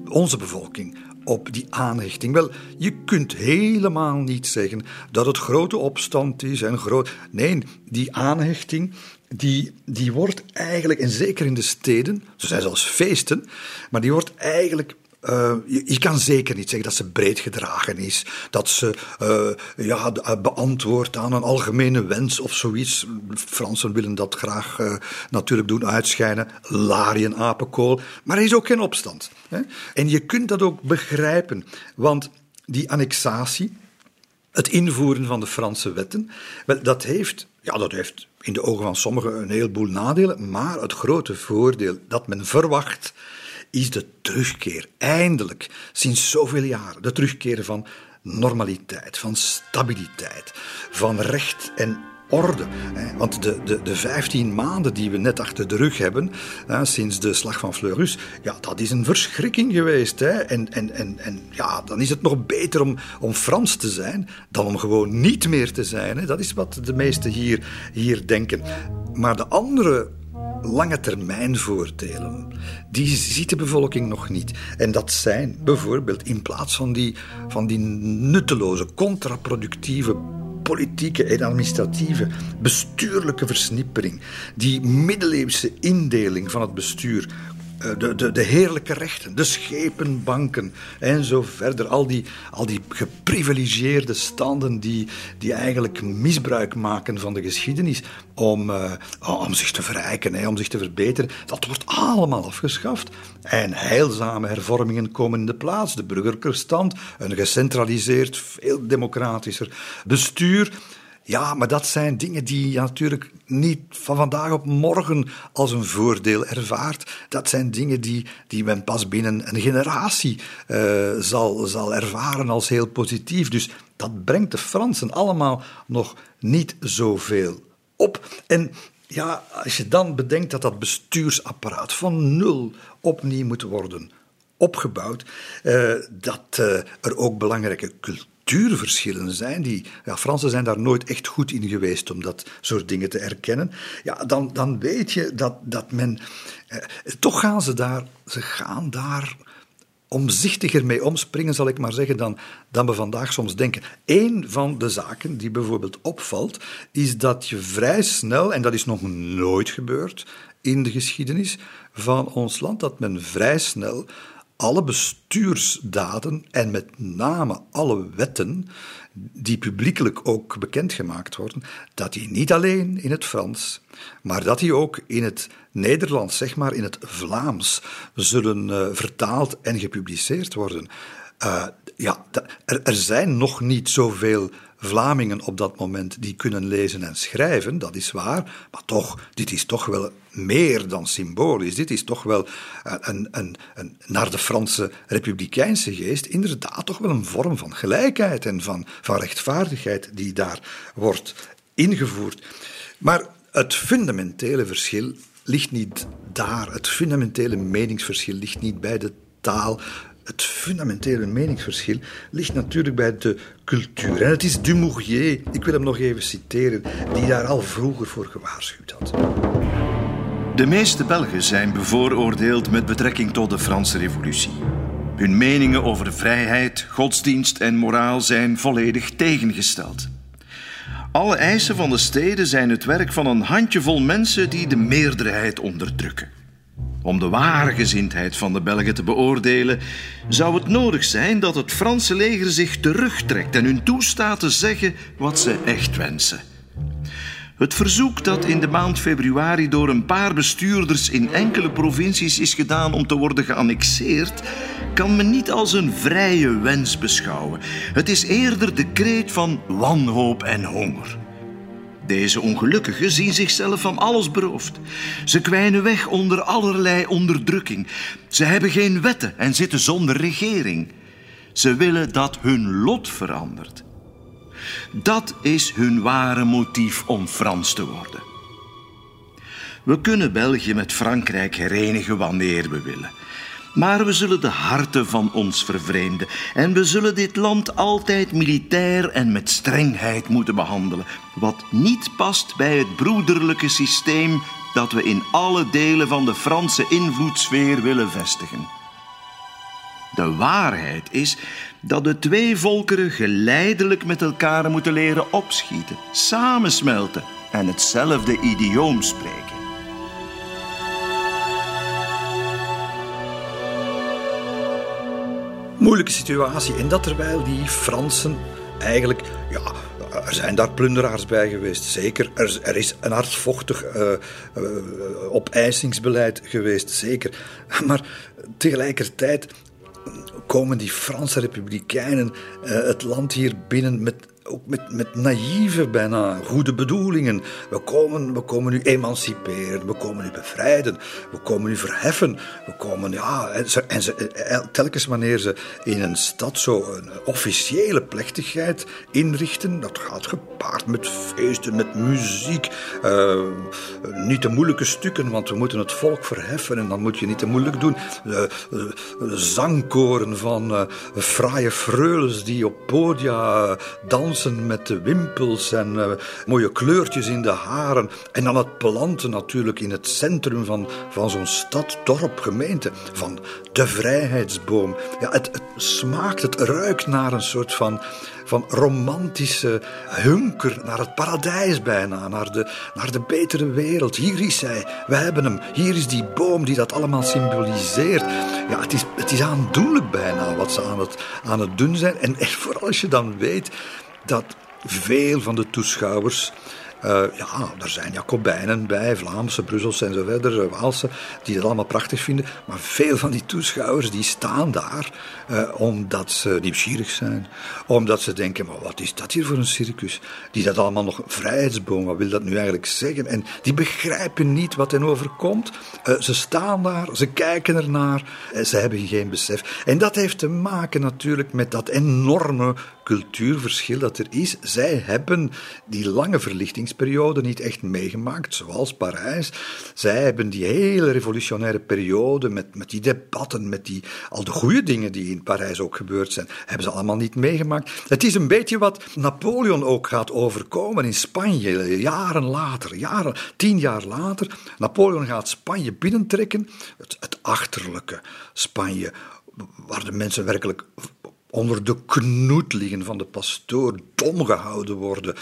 onze bevolking op die aanhechting? Wel, je kunt helemaal niet zeggen dat het grote opstand is en groot. Nee, die aanhechting die, die wordt eigenlijk, en zeker in de steden, zo zijn zelfs feesten, maar die wordt eigenlijk uh, je, kan zeker niet zeggen dat ze breed gedragen is, dat ze uh, ja, eh, beantwoordt aan een algemene wens of zoiets. Fransen willen dat graag natuurlijk doen uitschijnen, larien, apenkool, maar er is ook geen opstand. Hè? En je kunt dat ook begrijpen, want die annexatie, het invoeren van de Franse wetten, wel, dat heeft, ja, dat heeft in de ogen van sommigen een heleboel nadelen, maar het grote voordeel dat men verwacht is de terugkeer, eindelijk, sinds zoveel jaren, de terugkeer van normaliteit, van stabiliteit, van recht en orde. Want de, de, de 15 maanden die we net achter de rug hebben, sinds de slag van Fleurus, ja, dat is een verschrikking geweest. En, en, en, en ja, dan is het nog beter om, om Frans te zijn dan om gewoon niet meer te zijn. Dat is wat de meesten hier, hier denken. Maar de andere lange termijn voordelen, die ziet de bevolking nog niet. En dat zijn bijvoorbeeld in plaats van die, van die nutteloze, contraproductieve politieke en administratieve, bestuurlijke versnippering, die middeleeuwse indeling van het bestuur, de, de, de heerlijke rechten, de schepenbanken en zo verder. Al die, al die geprivilegeerde standen die, die eigenlijk misbruik maken van de geschiedenis om, uh, om zich te verrijken, om zich te verbeteren. Dat wordt allemaal afgeschaft. En heilzame hervormingen komen in de plaats. De burgerlijke stand, een gecentraliseerd, veel democratischer bestuur. Ja, maar dat zijn dingen die je natuurlijk niet van vandaag op morgen als een voordeel ervaart. Dat zijn dingen die, die men pas binnen een generatie uh, zal, zal ervaren als heel positief. Dus dat brengt de Fransen allemaal nog niet zoveel op. En ja, als je dan bedenkt dat dat bestuursapparaat van nul opnieuw moet worden opgebouwd, uh, dat uh, er ook belangrijke cultuur cultuurverschillen zijn. Die, ja, Fransen zijn daar nooit echt goed in geweest om dat soort dingen te erkennen. Ja, dan, dan weet je dat, dat men. Eh, toch gaan ze daar. Ze gaan daar omzichtiger mee omspringen, zal ik maar zeggen, dan, dan we vandaag soms denken. Eén van de zaken die bijvoorbeeld opvalt, is dat je vrij snel, en dat is nog nooit gebeurd in de geschiedenis van ons land, dat men vrij snel alle bestuursdaden en met name alle wetten die publiekelijk ook bekendgemaakt worden, dat die niet alleen in het Frans, maar dat die ook in het Nederlands, zeg maar in het Vlaams, zullen uh, vertaald en gepubliceerd worden. Uh, ja, er, er zijn nog niet zoveel Vlamingen op dat moment die kunnen lezen en schrijven, dat is waar, maar toch, dit is toch wel meer dan symbolisch. Dit is toch wel een, een, een, naar de Franse republikeinse geest inderdaad toch wel een vorm van gelijkheid en van, van rechtvaardigheid die daar wordt ingevoerd. Maar het fundamentele verschil ligt niet daar. Het fundamentele meningsverschil ligt niet bij de taal, het fundamentele meningsverschil ligt natuurlijk bij de cultuur. En het is Dumouriez, ik wil hem nog even citeren, die daar al vroeger voor gewaarschuwd had. De meeste Belgen zijn bevooroordeeld met betrekking tot de Franse Revolutie. Hun meningen over vrijheid, godsdienst en moraal zijn volledig tegengesteld. Alle eisen van de steden zijn het werk van een handjevol mensen die de meerderheid onderdrukken. Om de ware gezindheid van de Belgen te beoordelen, zou het nodig zijn dat het Franse leger zich terugtrekt en hun toestaat te zeggen wat ze echt wensen. Het verzoek dat in de maand februari door een paar bestuurders in enkele provincies is gedaan om te worden geannexeerd, kan men niet als een vrije wens beschouwen. Het is eerder de kreet van wanhoop en honger. Deze ongelukkigen zien zichzelf van alles beroofd. Ze kwijnen weg onder allerlei onderdrukking. Ze hebben geen wetten en zitten zonder regering. Ze willen dat hun lot verandert. Dat is hun ware motief om Frans te worden. We kunnen België met Frankrijk herenigen wanneer we willen. Maar we zullen de harten van ons vervreemden. En we zullen dit land altijd militair en met strengheid moeten behandelen. Wat niet past bij het broederlijke systeem dat we in alle delen van de Franse invloedssfeer willen vestigen. De waarheid is dat de twee volkeren geleidelijk met elkaar moeten leren opschieten, samensmelten en hetzelfde idioom spreken. Moeilijke situatie. En dat terwijl die Fransen eigenlijk, ja, er zijn daar plunderaars bij geweest, zeker. Er, er is een hardvochtig uh, opeissingsbeleid geweest, zeker. Maar tegelijkertijd komen die Franse republikeinen uh, het land hier binnen met ook met, met naïeve, bijna goede bedoelingen. We komen, we komen u emanciperen, we komen u bevrijden, we komen u verheffen. We komen, ja, en, ze, ze, eh, telkens wanneer ze in een stad zo een officiële plechtigheid inrichten, dat gaat gepaard met feesten, met muziek. Uh, niet de moeilijke stukken, want we moeten het volk verheffen en dan moet je niet te moeilijk doen. Uh, zangkoren van fraaie freules die op podia dansen met de wimpels en uh, mooie kleurtjes in de haren. En dan het planten natuurlijk in het centrum van, van zo'n stad, dorp, gemeente. Van de vrijheidsboom. Ja, het, het smaakt, het ruikt naar een soort van van romantische hunker naar het paradijs bijna, naar de, naar de betere wereld. Hier is hij, we hebben hem. Hier is die boom die dat allemaal symboliseert. Ja, het is, het is aandoenlijk bijna wat ze aan het, aan het doen zijn. En, en vooral als je dan weet dat veel van de toeschouwers uh, ja, er zijn Jacobijnen bij, Vlaamse, Brusselse en zo verder, eh, Waalse, die dat allemaal prachtig vinden. Maar veel van die toeschouwers die staan daar uh, omdat ze nieuwsgierig zijn. Omdat ze denken, maar wat is dat hier voor een circus? Die dat allemaal nog vrijheidsboom, wat wil dat nu eigenlijk zeggen? En die begrijpen niet wat hen overkomt. Ze staan daar, ze kijken ernaar, ze hebben geen besef. En dat heeft te maken natuurlijk met dat enorme cultuurverschil dat er is. Zij hebben die lange verlichtingsperiode niet echt meegemaakt, zoals Parijs. Zij hebben die hele revolutionaire periode met, met die debatten, met die, al de goede dingen die in Parijs ook gebeurd zijn, hebben ze allemaal niet meegemaakt. Het is een beetje wat Napoleon ook gaat overkomen in Spanje, jaren later, jaren, tien jaar later. Napoleon gaat Spanje binnentrekken, het, het achterlijke Spanje, waar de mensen werkelijk onder de knoet liggen van de pastoor, dom gehouden worden,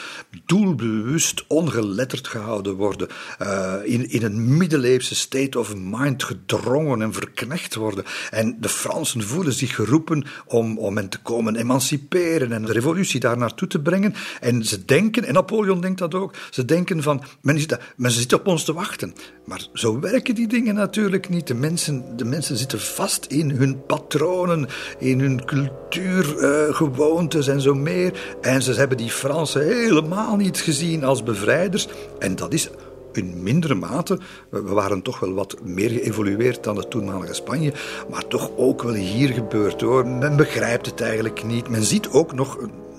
doelbewust ongeletterd gehouden worden, uh, in, in een middeleeuwse state of mind gedrongen en verknecht worden. En de Fransen voelen zich geroepen om, om hen te komen emanciperen en de revolutie daar naartoe te brengen. En ze denken, en Napoleon denkt dat ook, ze denken van, men, dat, men zit op ons te wachten. Maar zo werken die dingen natuurlijk niet. De mensen, de mensen zitten vast in hun patronen, in hun cultuur natuurgewoontes uh, en zo meer. En ze hebben die Fransen helemaal niet gezien als bevrijders. En dat is in mindere mate. We waren toch wel wat meer geëvolueerd dan het toenmalige Spanje. Maar toch ook wel hier gebeurd hoor. Men begrijpt het eigenlijk niet. Men ziet ook nog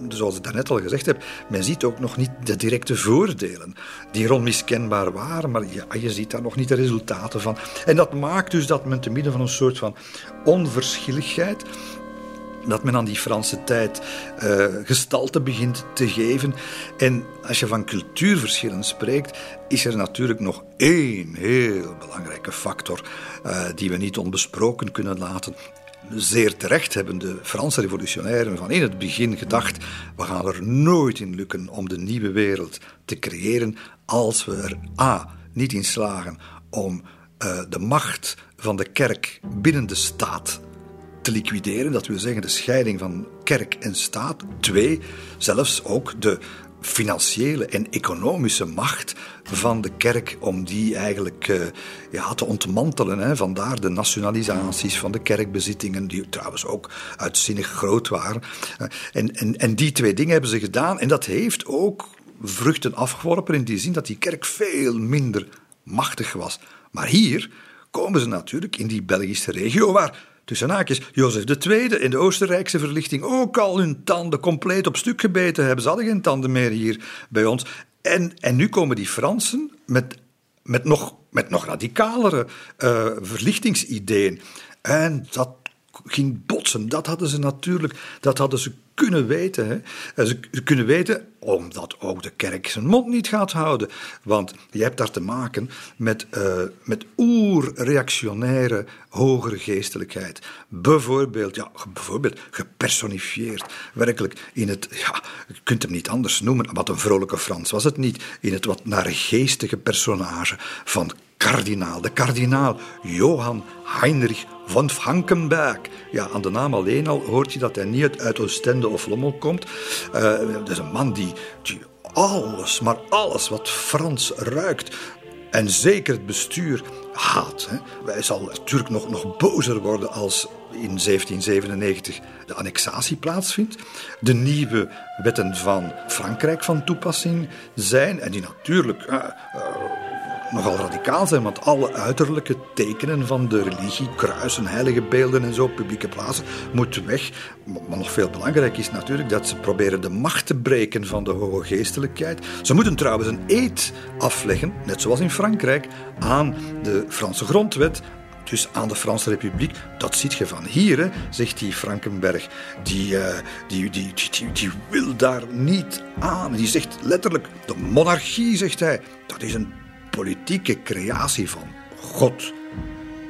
zoals ik daarnet al gezegd heb, men ziet ook nog niet de directe voordelen die onmiskenbaar waren, maar je ziet daar nog niet de resultaten van. En dat maakt dus dat men te midden van een soort van onverschilligheid dat men aan die Franse tijd uh, gestalte begint te geven. En als je van cultuurverschillen spreekt, is er natuurlijk nog één heel belangrijke factor uh, die we niet onbesproken kunnen laten. zeer terecht hebben de Franse revolutionairen van in het begin gedacht: we gaan er nooit in lukken om de nieuwe wereld te creëren als we er A. niet in slagen om uh, de macht van de kerk binnen de staat te liquideren. Dat wil zeggen de scheiding van kerk en staat. Twee, zelfs ook de financiële en economische macht van de kerk om die eigenlijk uh, ja, te ontmantelen. Hè. Vandaar de nationalisaties van de kerkbezittingen, die trouwens ook uitzinnig groot waren. Uh, en, en, en die twee dingen hebben ze gedaan en dat heeft ook vruchten afgeworpen in die zin dat die kerk veel minder machtig was. Maar hier komen ze natuurlijk in die Belgische regio waar tussen haakjes, Jozef II in de Oostenrijkse verlichting ook al hun tanden compleet op stuk gebeten hebben. Ze hadden geen tanden meer hier bij ons. En, en nu komen die Fransen met, met, nog, met nog radicalere uh, verlichtingsideeën. En dat ging botsen. Dat hadden ze natuurlijk, dat hadden ze kunnen weten. Hè. Ze kunnen weten, omdat ook de kerk zijn mond niet gaat houden. Want je hebt daar te maken met, uh, met oer-reactionaire hogere geestelijkheid. Bijvoorbeeld, ja, bijvoorbeeld gepersonifieerd. Werkelijk in het, ja, je kunt hem niet anders noemen, wat een vrolijke Frans was het niet. In het wat naar geestige personage van kardinaal. De kardinaal Johan Heinrich van Frankenberg. Ja, aan de naam alleen al hoort je dat hij niet uit Oostende of Lommel komt. Uh, dat is een man die, alles, maar alles wat Frans ruikt, en zeker het bestuur haat. Hè. Hij zal natuurlijk nog, nog bozer worden als in 1797 de annexatie plaatsvindt. De nieuwe wetten van Frankrijk van toepassing zijn. En die natuurlijk uh, uh, nogal radicaal zijn, want alle uiterlijke tekenen van de religie, kruisen, heilige beelden en zo, publieke plaatsen, moeten weg. Maar nog veel belangrijker is natuurlijk dat ze proberen de macht te breken van de hoge geestelijkheid. Ze moeten trouwens een eed afleggen, net zoals in Frankrijk, aan de Franse grondwet, dus aan de Franse Republiek. Dat ziet je van hier, hè, zegt die Frankenberg. Die, uh, die, die, die, die, wil daar niet aan. Die zegt letterlijk, de monarchie, zegt hij, dat is een politieke creatie van God.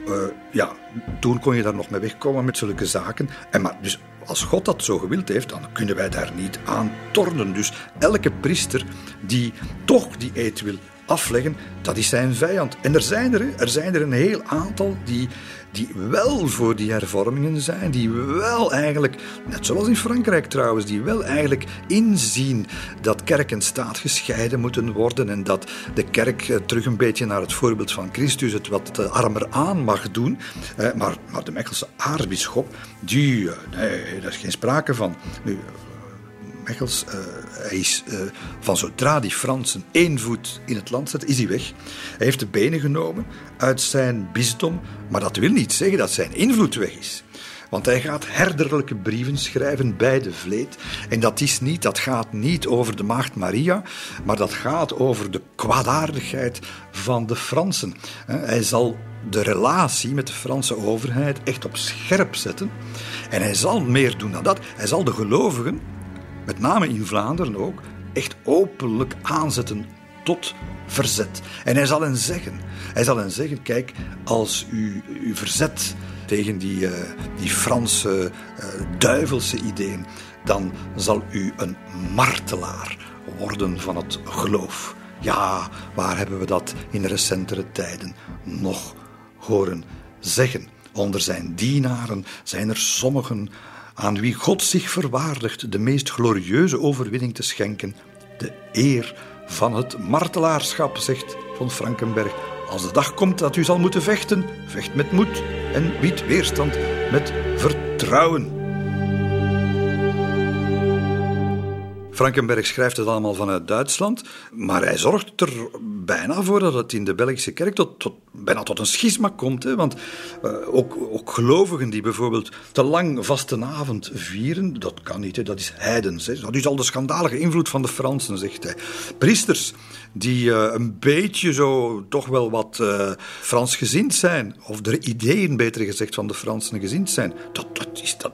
Uh, ja, toen kon je daar nog mee wegkomen met zulke zaken. En maar dus als God dat zo gewild heeft, dan kunnen wij daar niet aan tornen. Dus elke priester die toch die eed wil afleggen, dat is zijn vijand. En er zijn er, er, zijn er een heel aantal die, die wel voor die hervormingen zijn, die wel eigenlijk, net zoals in Frankrijk trouwens, die wel eigenlijk inzien dat kerk en staat gescheiden moeten worden en dat de kerk eh, terug een beetje naar het voorbeeld van Christus het wat eh, armer aan mag doen. Maar, maar de Mechelse aartsbisschop, die, eh, nee, daar is geen sprake van. Nu, Mechels, hij is uh, van zodra die Fransen één voet in het land zetten, is hij weg. Hij heeft de benen genomen uit zijn bisdom, maar dat wil niet zeggen dat zijn invloed weg is. Want hij gaat herderlijke brieven schrijven bij de vleet. En dat, is niet, dat gaat niet over de maagd Maria, maar dat gaat over de kwaadaardigheid van de Fransen. Hij zal de relatie met de Franse overheid echt op scherp zetten. En hij zal meer doen dan dat. Hij zal de gelovigen met name in Vlaanderen ook, echt openlijk aanzetten tot verzet. En hij zal hen zeggen, hij zal hen zeggen, kijk, als u u verzet tegen die, uh, die Franse uh, duivelse ideeën, dan zal u een martelaar worden van het geloof. Ja, waar hebben we dat in recentere tijden nog horen zeggen? Onder zijn dienaren zijn er sommigen aan wie God zich verwaardigt de meest glorieuze overwinning te schenken, de eer van het martelaarschap, zegt von Frankenberg. Als de dag komt dat u zal moeten vechten, vecht met moed en bied weerstand met vertrouwen. Frankenberg schrijft het allemaal vanuit Duitsland, maar hij zorgt er bijna voor dat het in de Belgische kerk tot, tot bijna tot een schisma komt. Hè? Want uh, ook, ook gelovigen die bijvoorbeeld te lang vastenavond vieren, dat kan niet, hè? dat is heidens. Hè? Dat is al de schandalige invloed van de Fransen, zegt hij. Priesters die uh, een beetje zo toch wel wat uh, Fransgezind zijn, of de ideeën, beter gezegd, van de Fransen gezind zijn, dat, dat is, dat,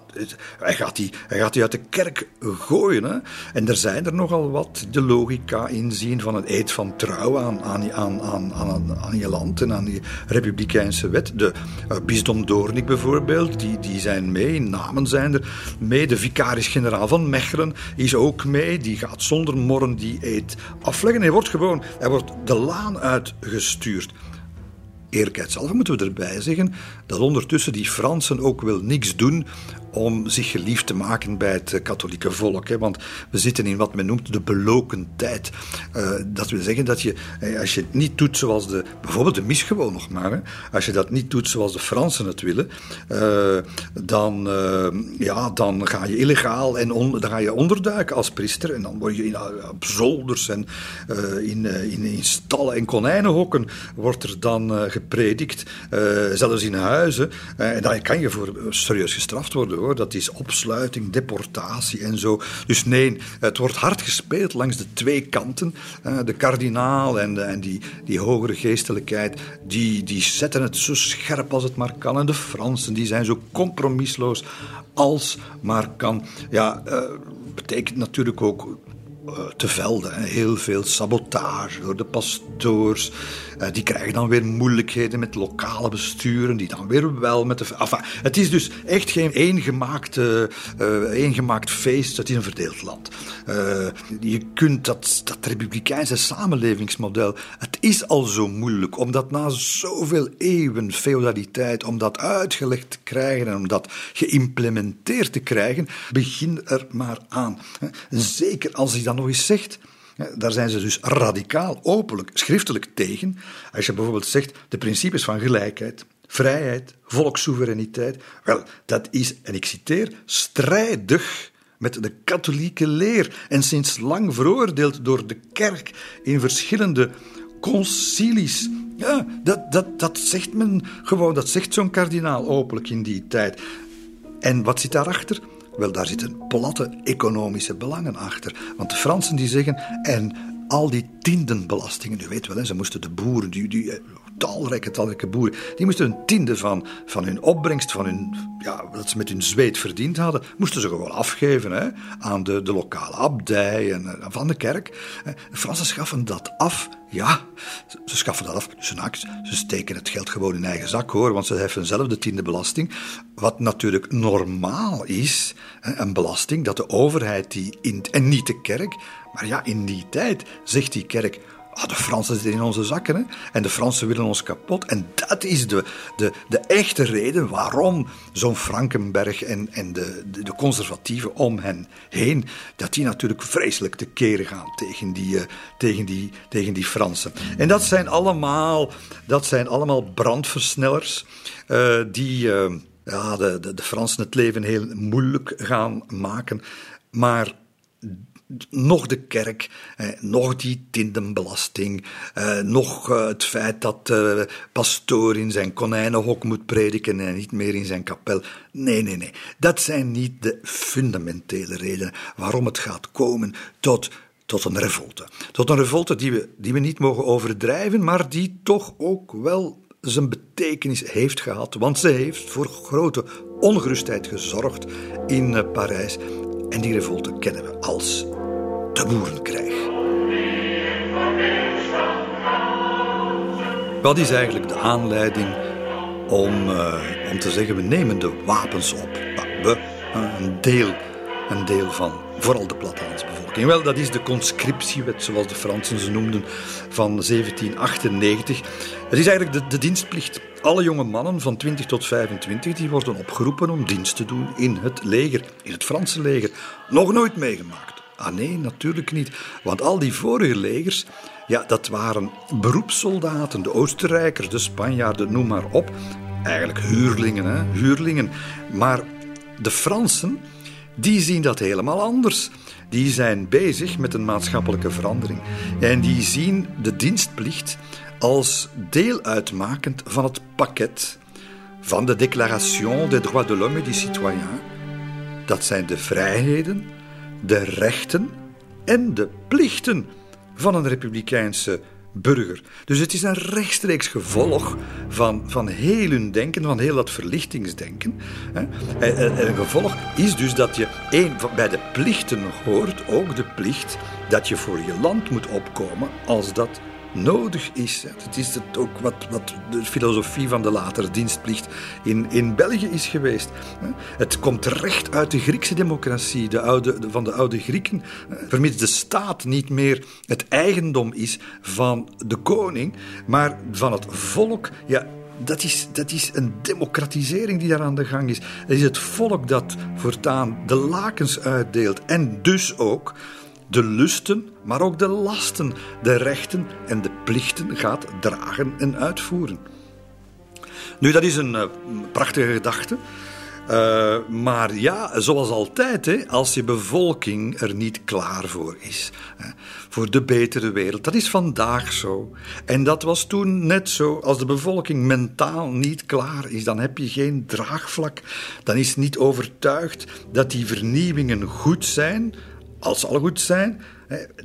hij, gaat die, hij gaat die uit de kerk gooien. Hè? En er zijn er nogal wat de logica inzien van een eed van trouw aan, aan, aan, aan, aan, aan je land en aan die republikeinse wet. De uh, bisdom Doornik bijvoorbeeld, die, die zijn mee, namen zijn er mee. De vicaris-generaal van Mechelen is ook mee, die gaat zonder morren die eed afleggen. Hij wordt gewoon hij wordt de laan uitgestuurd eerlijkheidshalve moeten we erbij zeggen dat ondertussen die Fransen ook wel niks doen om zich geliefd te maken bij het eh, katholieke volk. Hè? Want we zitten in wat men noemt de beloken tijd. Uh, dat wil zeggen dat je, eh, als je het niet doet zoals de, bijvoorbeeld de mis gewoon nog maar, hè? als je dat niet doet zoals de Fransen het willen, uh, dan, ja, dan ga je illegaal en dan ga je onderduiken als priester. En dan word je in, op zolders en in, in, in, stallen en konijnenhokken wordt er dan gepredikt, zelfs in huizen. en dan kan je voor serieus gestraft worden dat is opsluiting, deportatie en zo. Dus nee, het wordt hard gespeeld langs de twee kanten. De kardinaal en, de, en die, die hogere geestelijkheid, die, die zetten het zo scherp als het maar kan. En de Fransen, die zijn zo compromisloos als maar kan. Ja, uh, betekent natuurlijk ook eh, te velden. Heel veel sabotage door de pastoors. Eh, die krijgen dan weer moeilijkheden met lokale besturen, die dan weer wel met de. Het is dus echt geen eengemaakt, uh, eengemaakt feest, het is een verdeeld land. je kunt dat, dat republikeinse samenlevingsmodel, het is al zo moeilijk, omdat na zoveel eeuwen feudaliteit, om dat uitgelegd te krijgen en om dat geïmplementeerd te krijgen, begin er maar aan. Zeker als hij dan nog eens zegt. Daar zijn ze dus radicaal, openlijk, schriftelijk tegen. Als je bijvoorbeeld zegt de principes van gelijkheid, vrijheid, volkssoevereiniteit. Wel, dat is, en ik citeer, strijdig met de katholieke leer en sinds lang veroordeeld door de kerk in verschillende concilies. Ja, dat, dat, dat zegt men gewoon, dat zegt zo'n kardinaal openlijk in die tijd. En wat zit daarachter? Wel, daar zitten platte economische belangen achter. Want de Fransen die zeggen, en al die tiendenbelastingen, u weet wel, ze moesten de boeren, die, die eh, talrijke, talrijke boeren, die moesten een tiende van, van hun opbrengst, van hun, ja, wat ze met hun zweet verdiend hadden, moesten ze gewoon afgeven hè, aan de, de lokale abdij en uh, van de kerk. De Fransen schaffen dat af ja, ze schaffen dat af. Dus ze steken het geld gewoon in eigen zak hoor, want ze heffen zelf de tiende belasting. Wat natuurlijk normaal is, een belasting dat de overheid die in, en niet de kerk, maar ja, in die tijd zegt die kerk Ah, de Fransen zitten in onze zakken en de Fransen willen ons kapot. En dat is de, de, de echte reden waarom zo'n Frankenberg en, en de, de, conservatieven om hen heen, dat die natuurlijk vreselijk te keren gaan tegen die, uh, tegen die, tegen die Fransen. En dat zijn allemaal, dat zijn allemaal brandversnellers uh, die uh, ja, de, de, de Fransen het leven heel moeilijk gaan maken. Maar nog de kerk, eh, nog die tindenbelasting, eh, nog eh, het feit dat de pastoor in zijn konijnenhok moet prediken en niet meer in zijn kapel. Nee, nee, nee. Dat zijn niet de fundamentele redenen waarom het gaat komen tot tot een revolte. Tot een revolte die we, die we niet mogen overdrijven, maar die toch ook wel zijn betekenis heeft gehad. Want ze heeft voor grote ongerustheid gezorgd in Parijs. En die revolte kennen we als de boerenkrijg. Wat is eigenlijk de aanleiding om, uh, om te zeggen: we nemen de wapens op? We, een deel, een deel van vooral de plattelandsbevolking. Wel, dat is de conscriptiewet, zoals de Fransen ze noemden, van 1798. Het is eigenlijk de, de dienstplicht. Alle jonge mannen van 20 tot 25 die worden opgeroepen om dienst te doen in het leger, in het Franse leger. Nog nooit meegemaakt. Ah nee, natuurlijk niet. Want al die vorige legers, ja, dat waren beroepssoldaten. De Oostenrijkers, de Spanjaarden, noem maar op. Eigenlijk huurlingen, hè? huurlingen. Maar de Fransen, die zien dat helemaal anders. Die zijn bezig met een maatschappelijke verandering. En die zien de dienstplicht als deel uitmakend van het pakket van de Déclaration des droits de l'homme et du citoyen. Dat zijn de vrijheden, de rechten en de plichten van een republikeinse burger. Dus het is een rechtstreeks gevolg van, van heel hun denken, van heel dat verlichtingsdenken. En een gevolg is dus dat je bij de plichten hoort ook de plicht dat je voor je land moet opkomen als dat nodig is. Het is het ook wat, wat de filosofie van de latere dienstplicht in, in België is geweest. Het komt recht uit de Griekse democratie, de oude, van de oude Grieken. Vermits de staat niet meer het eigendom is van de koning, maar van het volk. Ja, dat is, dat is een democratisering die daar aan de gang is. Het is het volk dat voortaan de lakens uitdeelt en dus ook de lusten, maar ook de lasten, de rechten en de plichten gaat dragen en uitvoeren. Nu, dat is een uh, prachtige gedachte. Uh, maar ja, zoals altijd, hè, als je bevolking er niet klaar voor is. Hè, voor de betere wereld. Dat is vandaag zo. En dat was toen net zo. Als de bevolking mentaal niet klaar is, dan heb je geen draagvlak. Dan is niet overtuigd dat die vernieuwingen goed zijn als ze al goed zijn,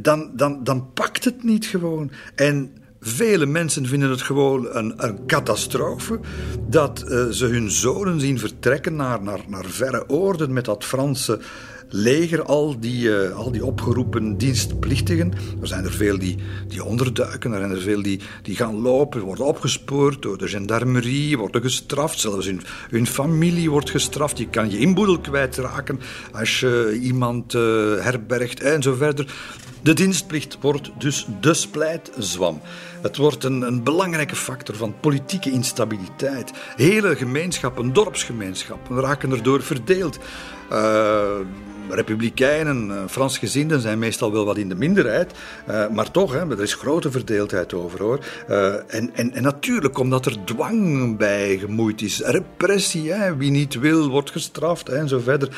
dan, dan, dan pakt het niet gewoon. En vele mensen vinden het gewoon een, een catastrofe dat uh, ze hun zonen zien vertrekken naar, naar, naar verre oorden met dat Franse leger, al die, uh, al die opgeroepen dienstplichtigen. Er zijn er veel die, die onderduiken, er zijn er veel die, die gaan lopen, worden opgespoord door de gendarmerie, worden gestraft. Zelfs hun, hun familie wordt gestraft. Je kan je inboedel kwijtraken als je iemand uh, herbergt en zo verder. De dienstplicht wordt dus de splijtzwam. Het wordt een, een, belangrijke factor van politieke instabiliteit. Hele gemeenschappen, dorpsgemeenschappen raken erdoor verdeeld. Uh, republikeinen, eh, Fransgezinden zijn meestal wel wat in de minderheid, uh, maar toch, hè, er is grote verdeeldheid over hoor. Uh, en, en, en, natuurlijk omdat er dwang bij gemoeid is, repressie, hè, wie niet wil wordt gestraft hè, en zo verder.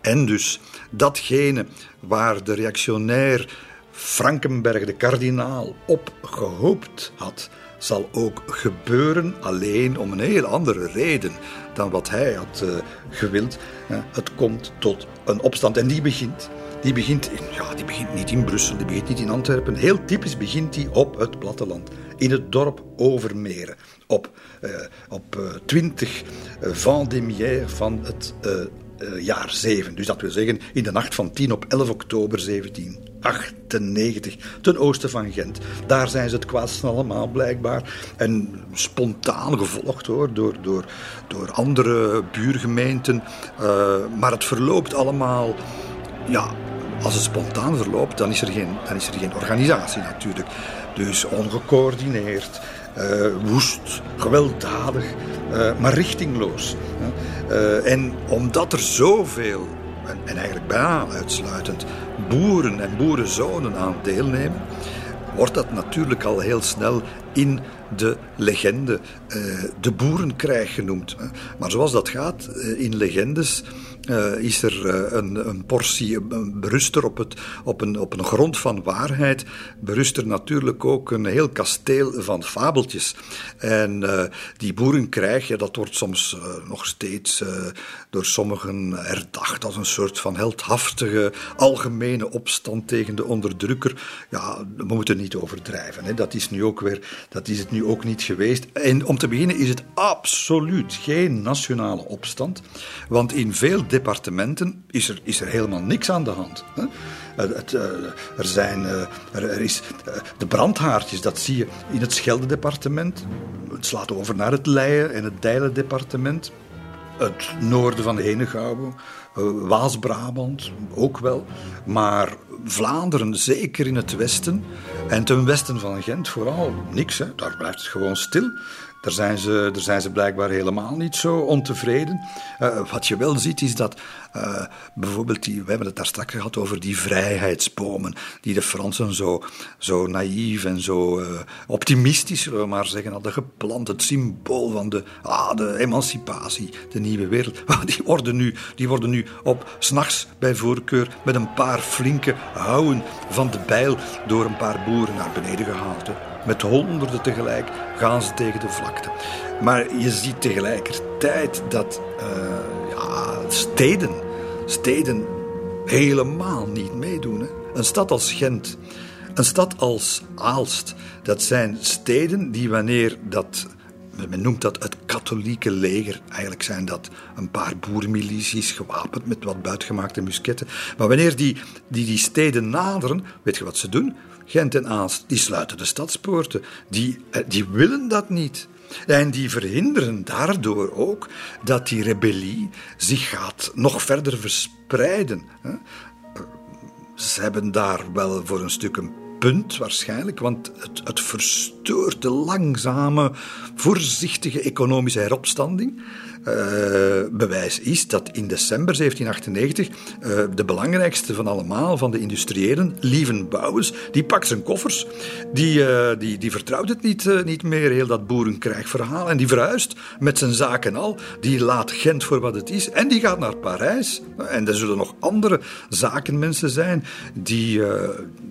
En dus datgene waar de reactionair Frankenberg, de kardinaal, op gehoopt had, zal ook gebeuren alleen om een heel andere reden dan wat hij had uh, gewild. het komt tot een opstand en die begint. Die begint, in, ja, die begint niet in Brussel, die begint niet in Antwerpen. Heel typisch begint die op het platteland, in het dorp Overmeren. Op, uh, op uh, 20 Vendémiaire van het jaar 7. Dus dat wil zeggen in de nacht van 10 op 11 oktober 1798, ten oosten van Gent. Daar zijn ze het kwaadst allemaal blijkbaar. En spontaan gevolgd hoor, door, door, door andere buurgemeenten. Uh, maar het verloopt allemaal, ja, als het spontaan verloopt, dan is er geen, dan is er geen organisatie natuurlijk. Dus ongecoördineerd, uh, woest, gewelddadig, uh, maar richtingloos. En omdat er zoveel, en, en, eigenlijk bijna uitsluitend, boeren en boerenzonen aan deelnemen, wordt dat natuurlijk al heel snel in de legende de boerenkrijg genoemd. Maar zoals dat gaat in legendes uh, is er een, een, portie, berust er op, het, op, een, op een grond van waarheid, berust er natuurlijk ook een heel kasteel van fabeltjes. En die boerenkrijg, ja, dat wordt soms nog steeds door sommigen herdacht als een soort van heldhaftige algemene opstand tegen de onderdrukker. Ja, we moeten niet overdrijven. Hè. Dat is nu ook weer, dat is het ook niet geweest. En om te beginnen is het absoluut geen nationale opstand, want in veel departementen is er, is er helemaal niks aan de hand. Uh, er zijn, uh, er, is uh, de brandhaartjes, dat zie je in het Schelde-departement. Het slaat over naar het Leien en het Dijlen-departement. Het noorden van Henegouwen, Waas-Brabant ook wel. Maar Vlaanderen, zeker in het westen en ten westen van Gent vooral, niks. Hè. Daar blijft het gewoon stil. Daar zijn ze, daar zijn ze blijkbaar helemaal niet zo ontevreden. Uh, wat je wel ziet is dat uh, bijvoorbeeld, die, we hebben het daar straks gehad over die vrijheidsbomen, die de Fransen zo, zo naïef en zo uh, optimistisch, zullen we maar zeggen, hadden geplant. Het symbool van de, ah, de emancipatie, de nieuwe wereld. Die worden nu, die worden nu op s'nachts bij voorkeur met een paar flinke houwen van de bijl door een paar boeren naar beneden gehaald. Met honderden tegelijk gaan ze tegen de vlakte. Maar je ziet tegelijkertijd dat uh, ja, steden, steden helemaal niet meedoen. Een stad als Gent Een stad als Aalst, dat zijn steden die wanneer dat men noemt dat het katholieke leger. Eigenlijk zijn dat een paar boermilities gewapend met wat buitgemaakte musketten. Maar wanneer die, die die steden naderen, weet je wat ze doen? Gent en Aalst, die sluiten de stadspoorten. Die, eh, die willen dat niet. En die verhinderen daardoor ook dat die rebellie zich gaat nog verder verspreiden. Ze hebben daar wel voor een stuk een punt waarschijnlijk, want het, het verstoort de langzame, voorzichtige economische heropstanding. Uh, bewijs is dat in december 1798 uh, eh, de belangrijkste van allemaal van de industriëlen, Lieven Bouwens, die pakt zijn koffers, die, uh, die, die vertrouwt het niet, niet meer, heel dat boerenkrijgverhaal, en die verhuist met zijn zaken al, die laat Gent voor wat het is, en die gaat naar Parijs. En er zullen nog andere zakenmensen zijn die,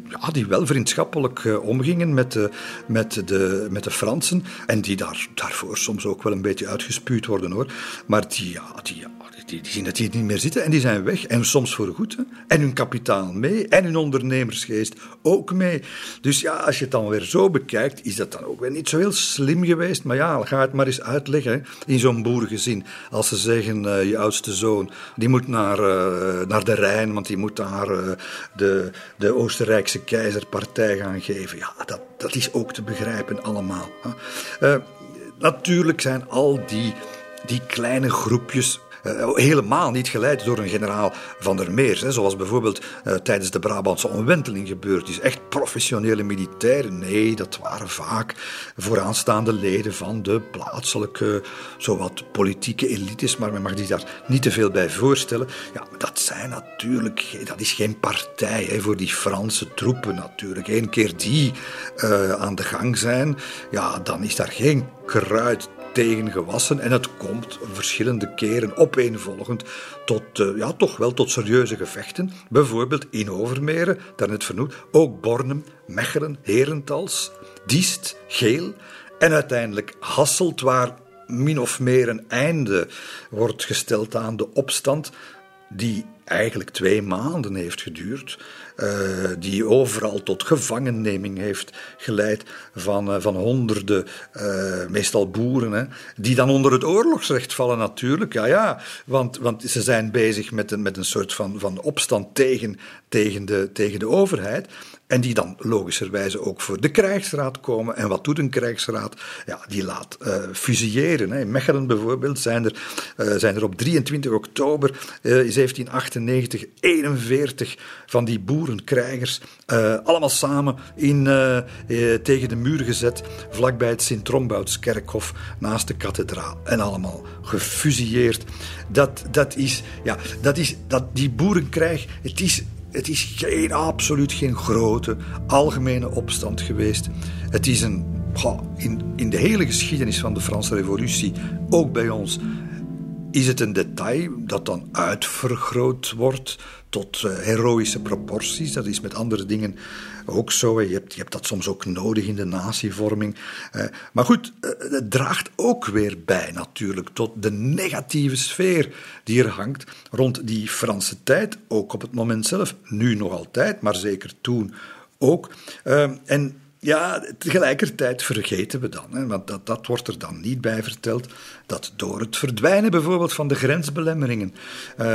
ja, die wel vriendschappelijk omgingen met de, met, de, met de Fransen, en die daar, daarvoor soms ook wel een beetje uitgespuwd worden hoor. Maar die, ja, die, die, die zien dat die niet meer zitten en die zijn weg. En soms voor goed. Hè. En hun kapitaal mee. En hun ondernemersgeest ook mee. Dus ja, als je het dan weer zo bekijkt, is dat dan ook weer niet zo heel slim geweest. Maar ja, ga het maar eens uitleggen in zo'n boerengezin. Als ze zeggen, uh, je oudste zoon, die moet naar, uh, naar de Rijn, want die moet daar uh, de, de Oostenrijkse keizerpartij gaan geven. Ja, dat, dat is ook te begrijpen allemaal. Hè. natuurlijk zijn al die die kleine groepjes uh, helemaal niet geleid door een generaal van der Meers. Hè, zoals bijvoorbeeld uh, tijdens de Brabantse omwenteling gebeurd is. Echt professionele militairen. Nee, dat waren vaak vooraanstaande leden van de plaatselijke, zowat politieke elites. Maar men mag zich daar niet te veel bij voorstellen. Ja, dat zijn natuurlijk, dat is geen partij hè, voor die Franse troepen natuurlijk. Eén keer die uh, aan de gang zijn, ja, dan is daar geen kruid tegen gewassen. En het komt verschillende keren opeenvolgend tot, uh, ja, toch wel tot serieuze gevechten. Bijvoorbeeld in Overmeren, daarnet vernoemd, ook Bornem, Mechelen, Herentals, Diest, Geel en uiteindelijk Hasselt, waar min of meer een einde wordt gesteld aan de opstand die eigenlijk twee maanden heeft geduurd, die overal tot gevangenneming heeft geleid van, uh, van honderden, uh, meestal boeren, hè, die dan onder het oorlogsrecht vallen natuurlijk. Ja, ja, want, want ze zijn bezig met een, met een soort van, van opstand tegen, tegen, de, tegen de overheid. En die dan logischerwijze ook voor de krijgsraad komen. En wat doet een krijgsraad? Ja, die laat uh. Hè. In Mechelen bijvoorbeeld zijn er, uh, zijn er op 23 oktober uh, 1798 41 van die boerenkrijgers allemaal samen in, tegen de muur gezet, vlakbij het Sint-Tromboutskerkhof naast de kathedraal. En allemaal gefusilleerd. Dat, dat is, ja, dat is, dat, die boerenkrijg, het is het is geen, absoluut geen grote algemene opstand geweest. Het is een, in, in de hele geschiedenis van de Franse Revolutie, ook bij ons, is het een detail dat dan uitvergroot wordt tot uh, heroïsche proporties. Dat is met andere dingen ook zo. Je hebt, je hebt dat soms ook nodig in de natievorming. Uh, maar goed, uh, het draagt ook weer bij natuurlijk tot de negatieve sfeer die er hangt rond die Franse tijd. Ook op het moment zelf, nu nog altijd, maar zeker toen ook. en ja, tegelijkertijd vergeten we dan, hè, want dat, dat wordt er dan niet bij verteld, dat door het verdwijnen bijvoorbeeld van de grensbelemmeringen uh,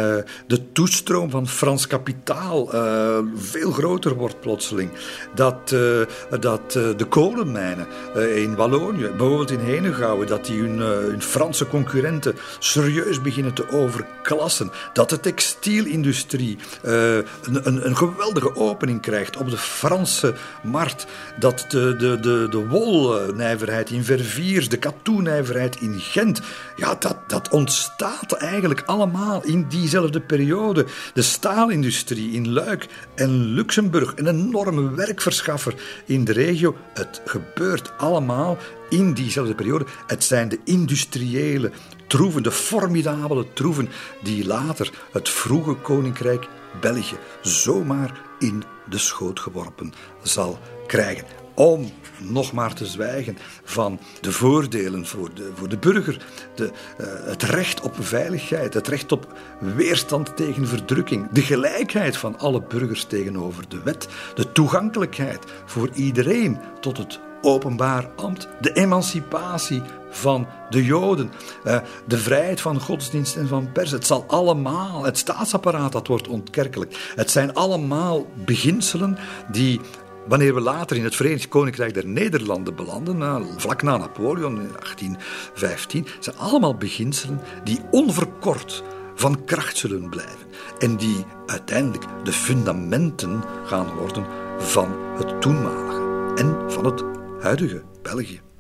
de toestroom van Frans kapitaal uh, veel groter wordt plotseling. Dat, uh, dat de kolenmijnen in Wallonië, bijvoorbeeld in Henegouwen, dat die hun, hun Franse concurrenten serieus beginnen te overklassen. Dat de textielindustrie een, een, een geweldige opening krijgt op de Franse markt. Dat de, de, de, de wolnijverheid in Verviers, de katoennijverheid in Gent, ja, dat, dat ontstaat eigenlijk allemaal in diezelfde periode. De staalindustrie in Luik en Luxemburg, een enorme werkverschaffer in de regio. Het gebeurt allemaal in diezelfde periode. Het zijn de industriële troeven, de formidabele troeven, die later het vroege koninkrijk België zomaar in de schoot geworpen zal krijgen. Om nog maar te zwijgen van de voordelen voor de, voor de burger, de, uh, het recht op veiligheid, het recht op weerstand tegen verdrukking, de gelijkheid van alle burgers tegenover de wet, de toegankelijkheid voor iedereen tot het openbaar ambt, de emancipatie van de Joden, eh, de vrijheid van godsdienst en van pers. Het zal allemaal, het staatsapparaat dat wordt ontkerkelijk. Het zijn allemaal beginselen die Wanneer we later in het Verenigd Koninkrijk der Nederlanden belanden, vlak na Napoleon in 1815, zijn allemaal beginselen die onverkort van kracht zullen blijven en die uiteindelijk de fundamenten gaan worden van het toenmalige en van het huidige België.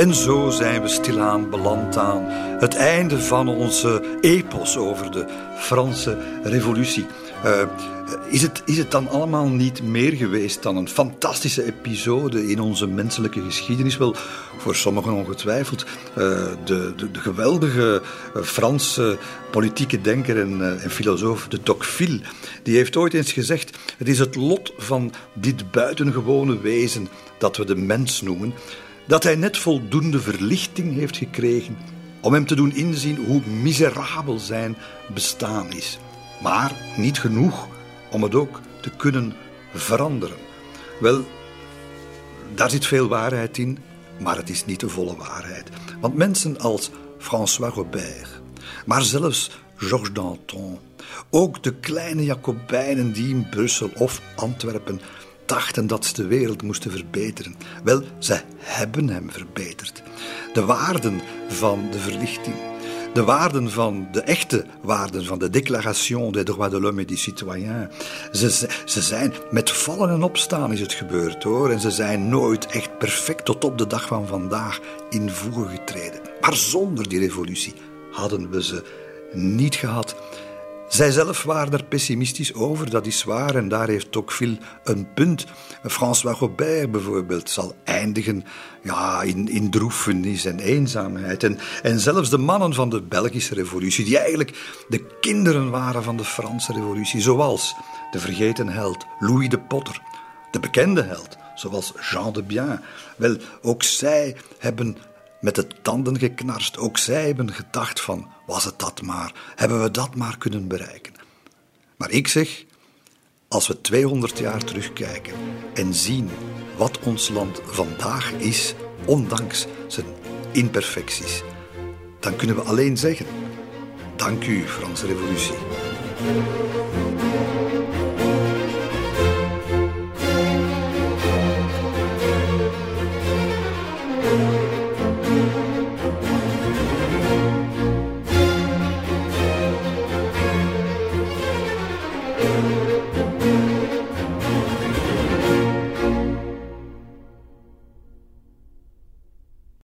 En zo zijn we stilaan beland aan het einde van onze epos over de Franse Revolutie. Uh, is, het, is het dan allemaal niet meer geweest dan een fantastische episode in onze menselijke geschiedenis? Wel, voor sommigen ongetwijfeld. Uh, de, de, geweldige uh, Franse politieke denker en, en, filosoof de Tocqueville, die heeft ooit eens gezegd: Het is het lot van dit buitengewone wezen dat we de mens noemen dat hij net voldoende verlichting heeft gekregen om hem te doen inzien hoe miserabel zijn bestaan is. Maar niet genoeg om het ook te kunnen veranderen. Wel, daar zit veel waarheid in, maar het is niet de volle waarheid. Want mensen als François Robert, maar zelfs Georges Danton, ook de kleine Jacobijnen die in Brussel of Antwerpen dachten dat ze de wereld moesten verbeteren. Wel, ze hebben hem verbeterd. De waarden van de verlichting, de waarden van de echte waarden van de Déclaration des droits de l'homme et du citoyen. Ze, ze zijn met vallen en opstaan is het gebeurd hoor. En ze zijn nooit echt perfect tot op de dag van vandaag in voegen getreden. Maar zonder die revolutie hadden we ze niet gehad. Zij zelf waren er pessimistisch over, dat is waar, en daar heeft Tocqueville een punt. François Robert bijvoorbeeld zal eindigen ja, in, in droefenis en eenzaamheid. En, en zelfs de mannen van de Belgische revolutie, die eigenlijk de kinderen waren van de Franse revolutie, zoals de vergeten held Louis de Potter, de bekende held, zoals Jean de Bien. Wel, ook zij hebben met de tanden geknarst. Ook zij hebben gedacht van, was het dat maar? Hebben we dat maar kunnen bereiken? Maar ik zeg, als we 200 jaar terugkijken en zien wat ons land vandaag is, ondanks zijn imperfecties, dan kunnen we alleen zeggen, dank u Franse Revolutie.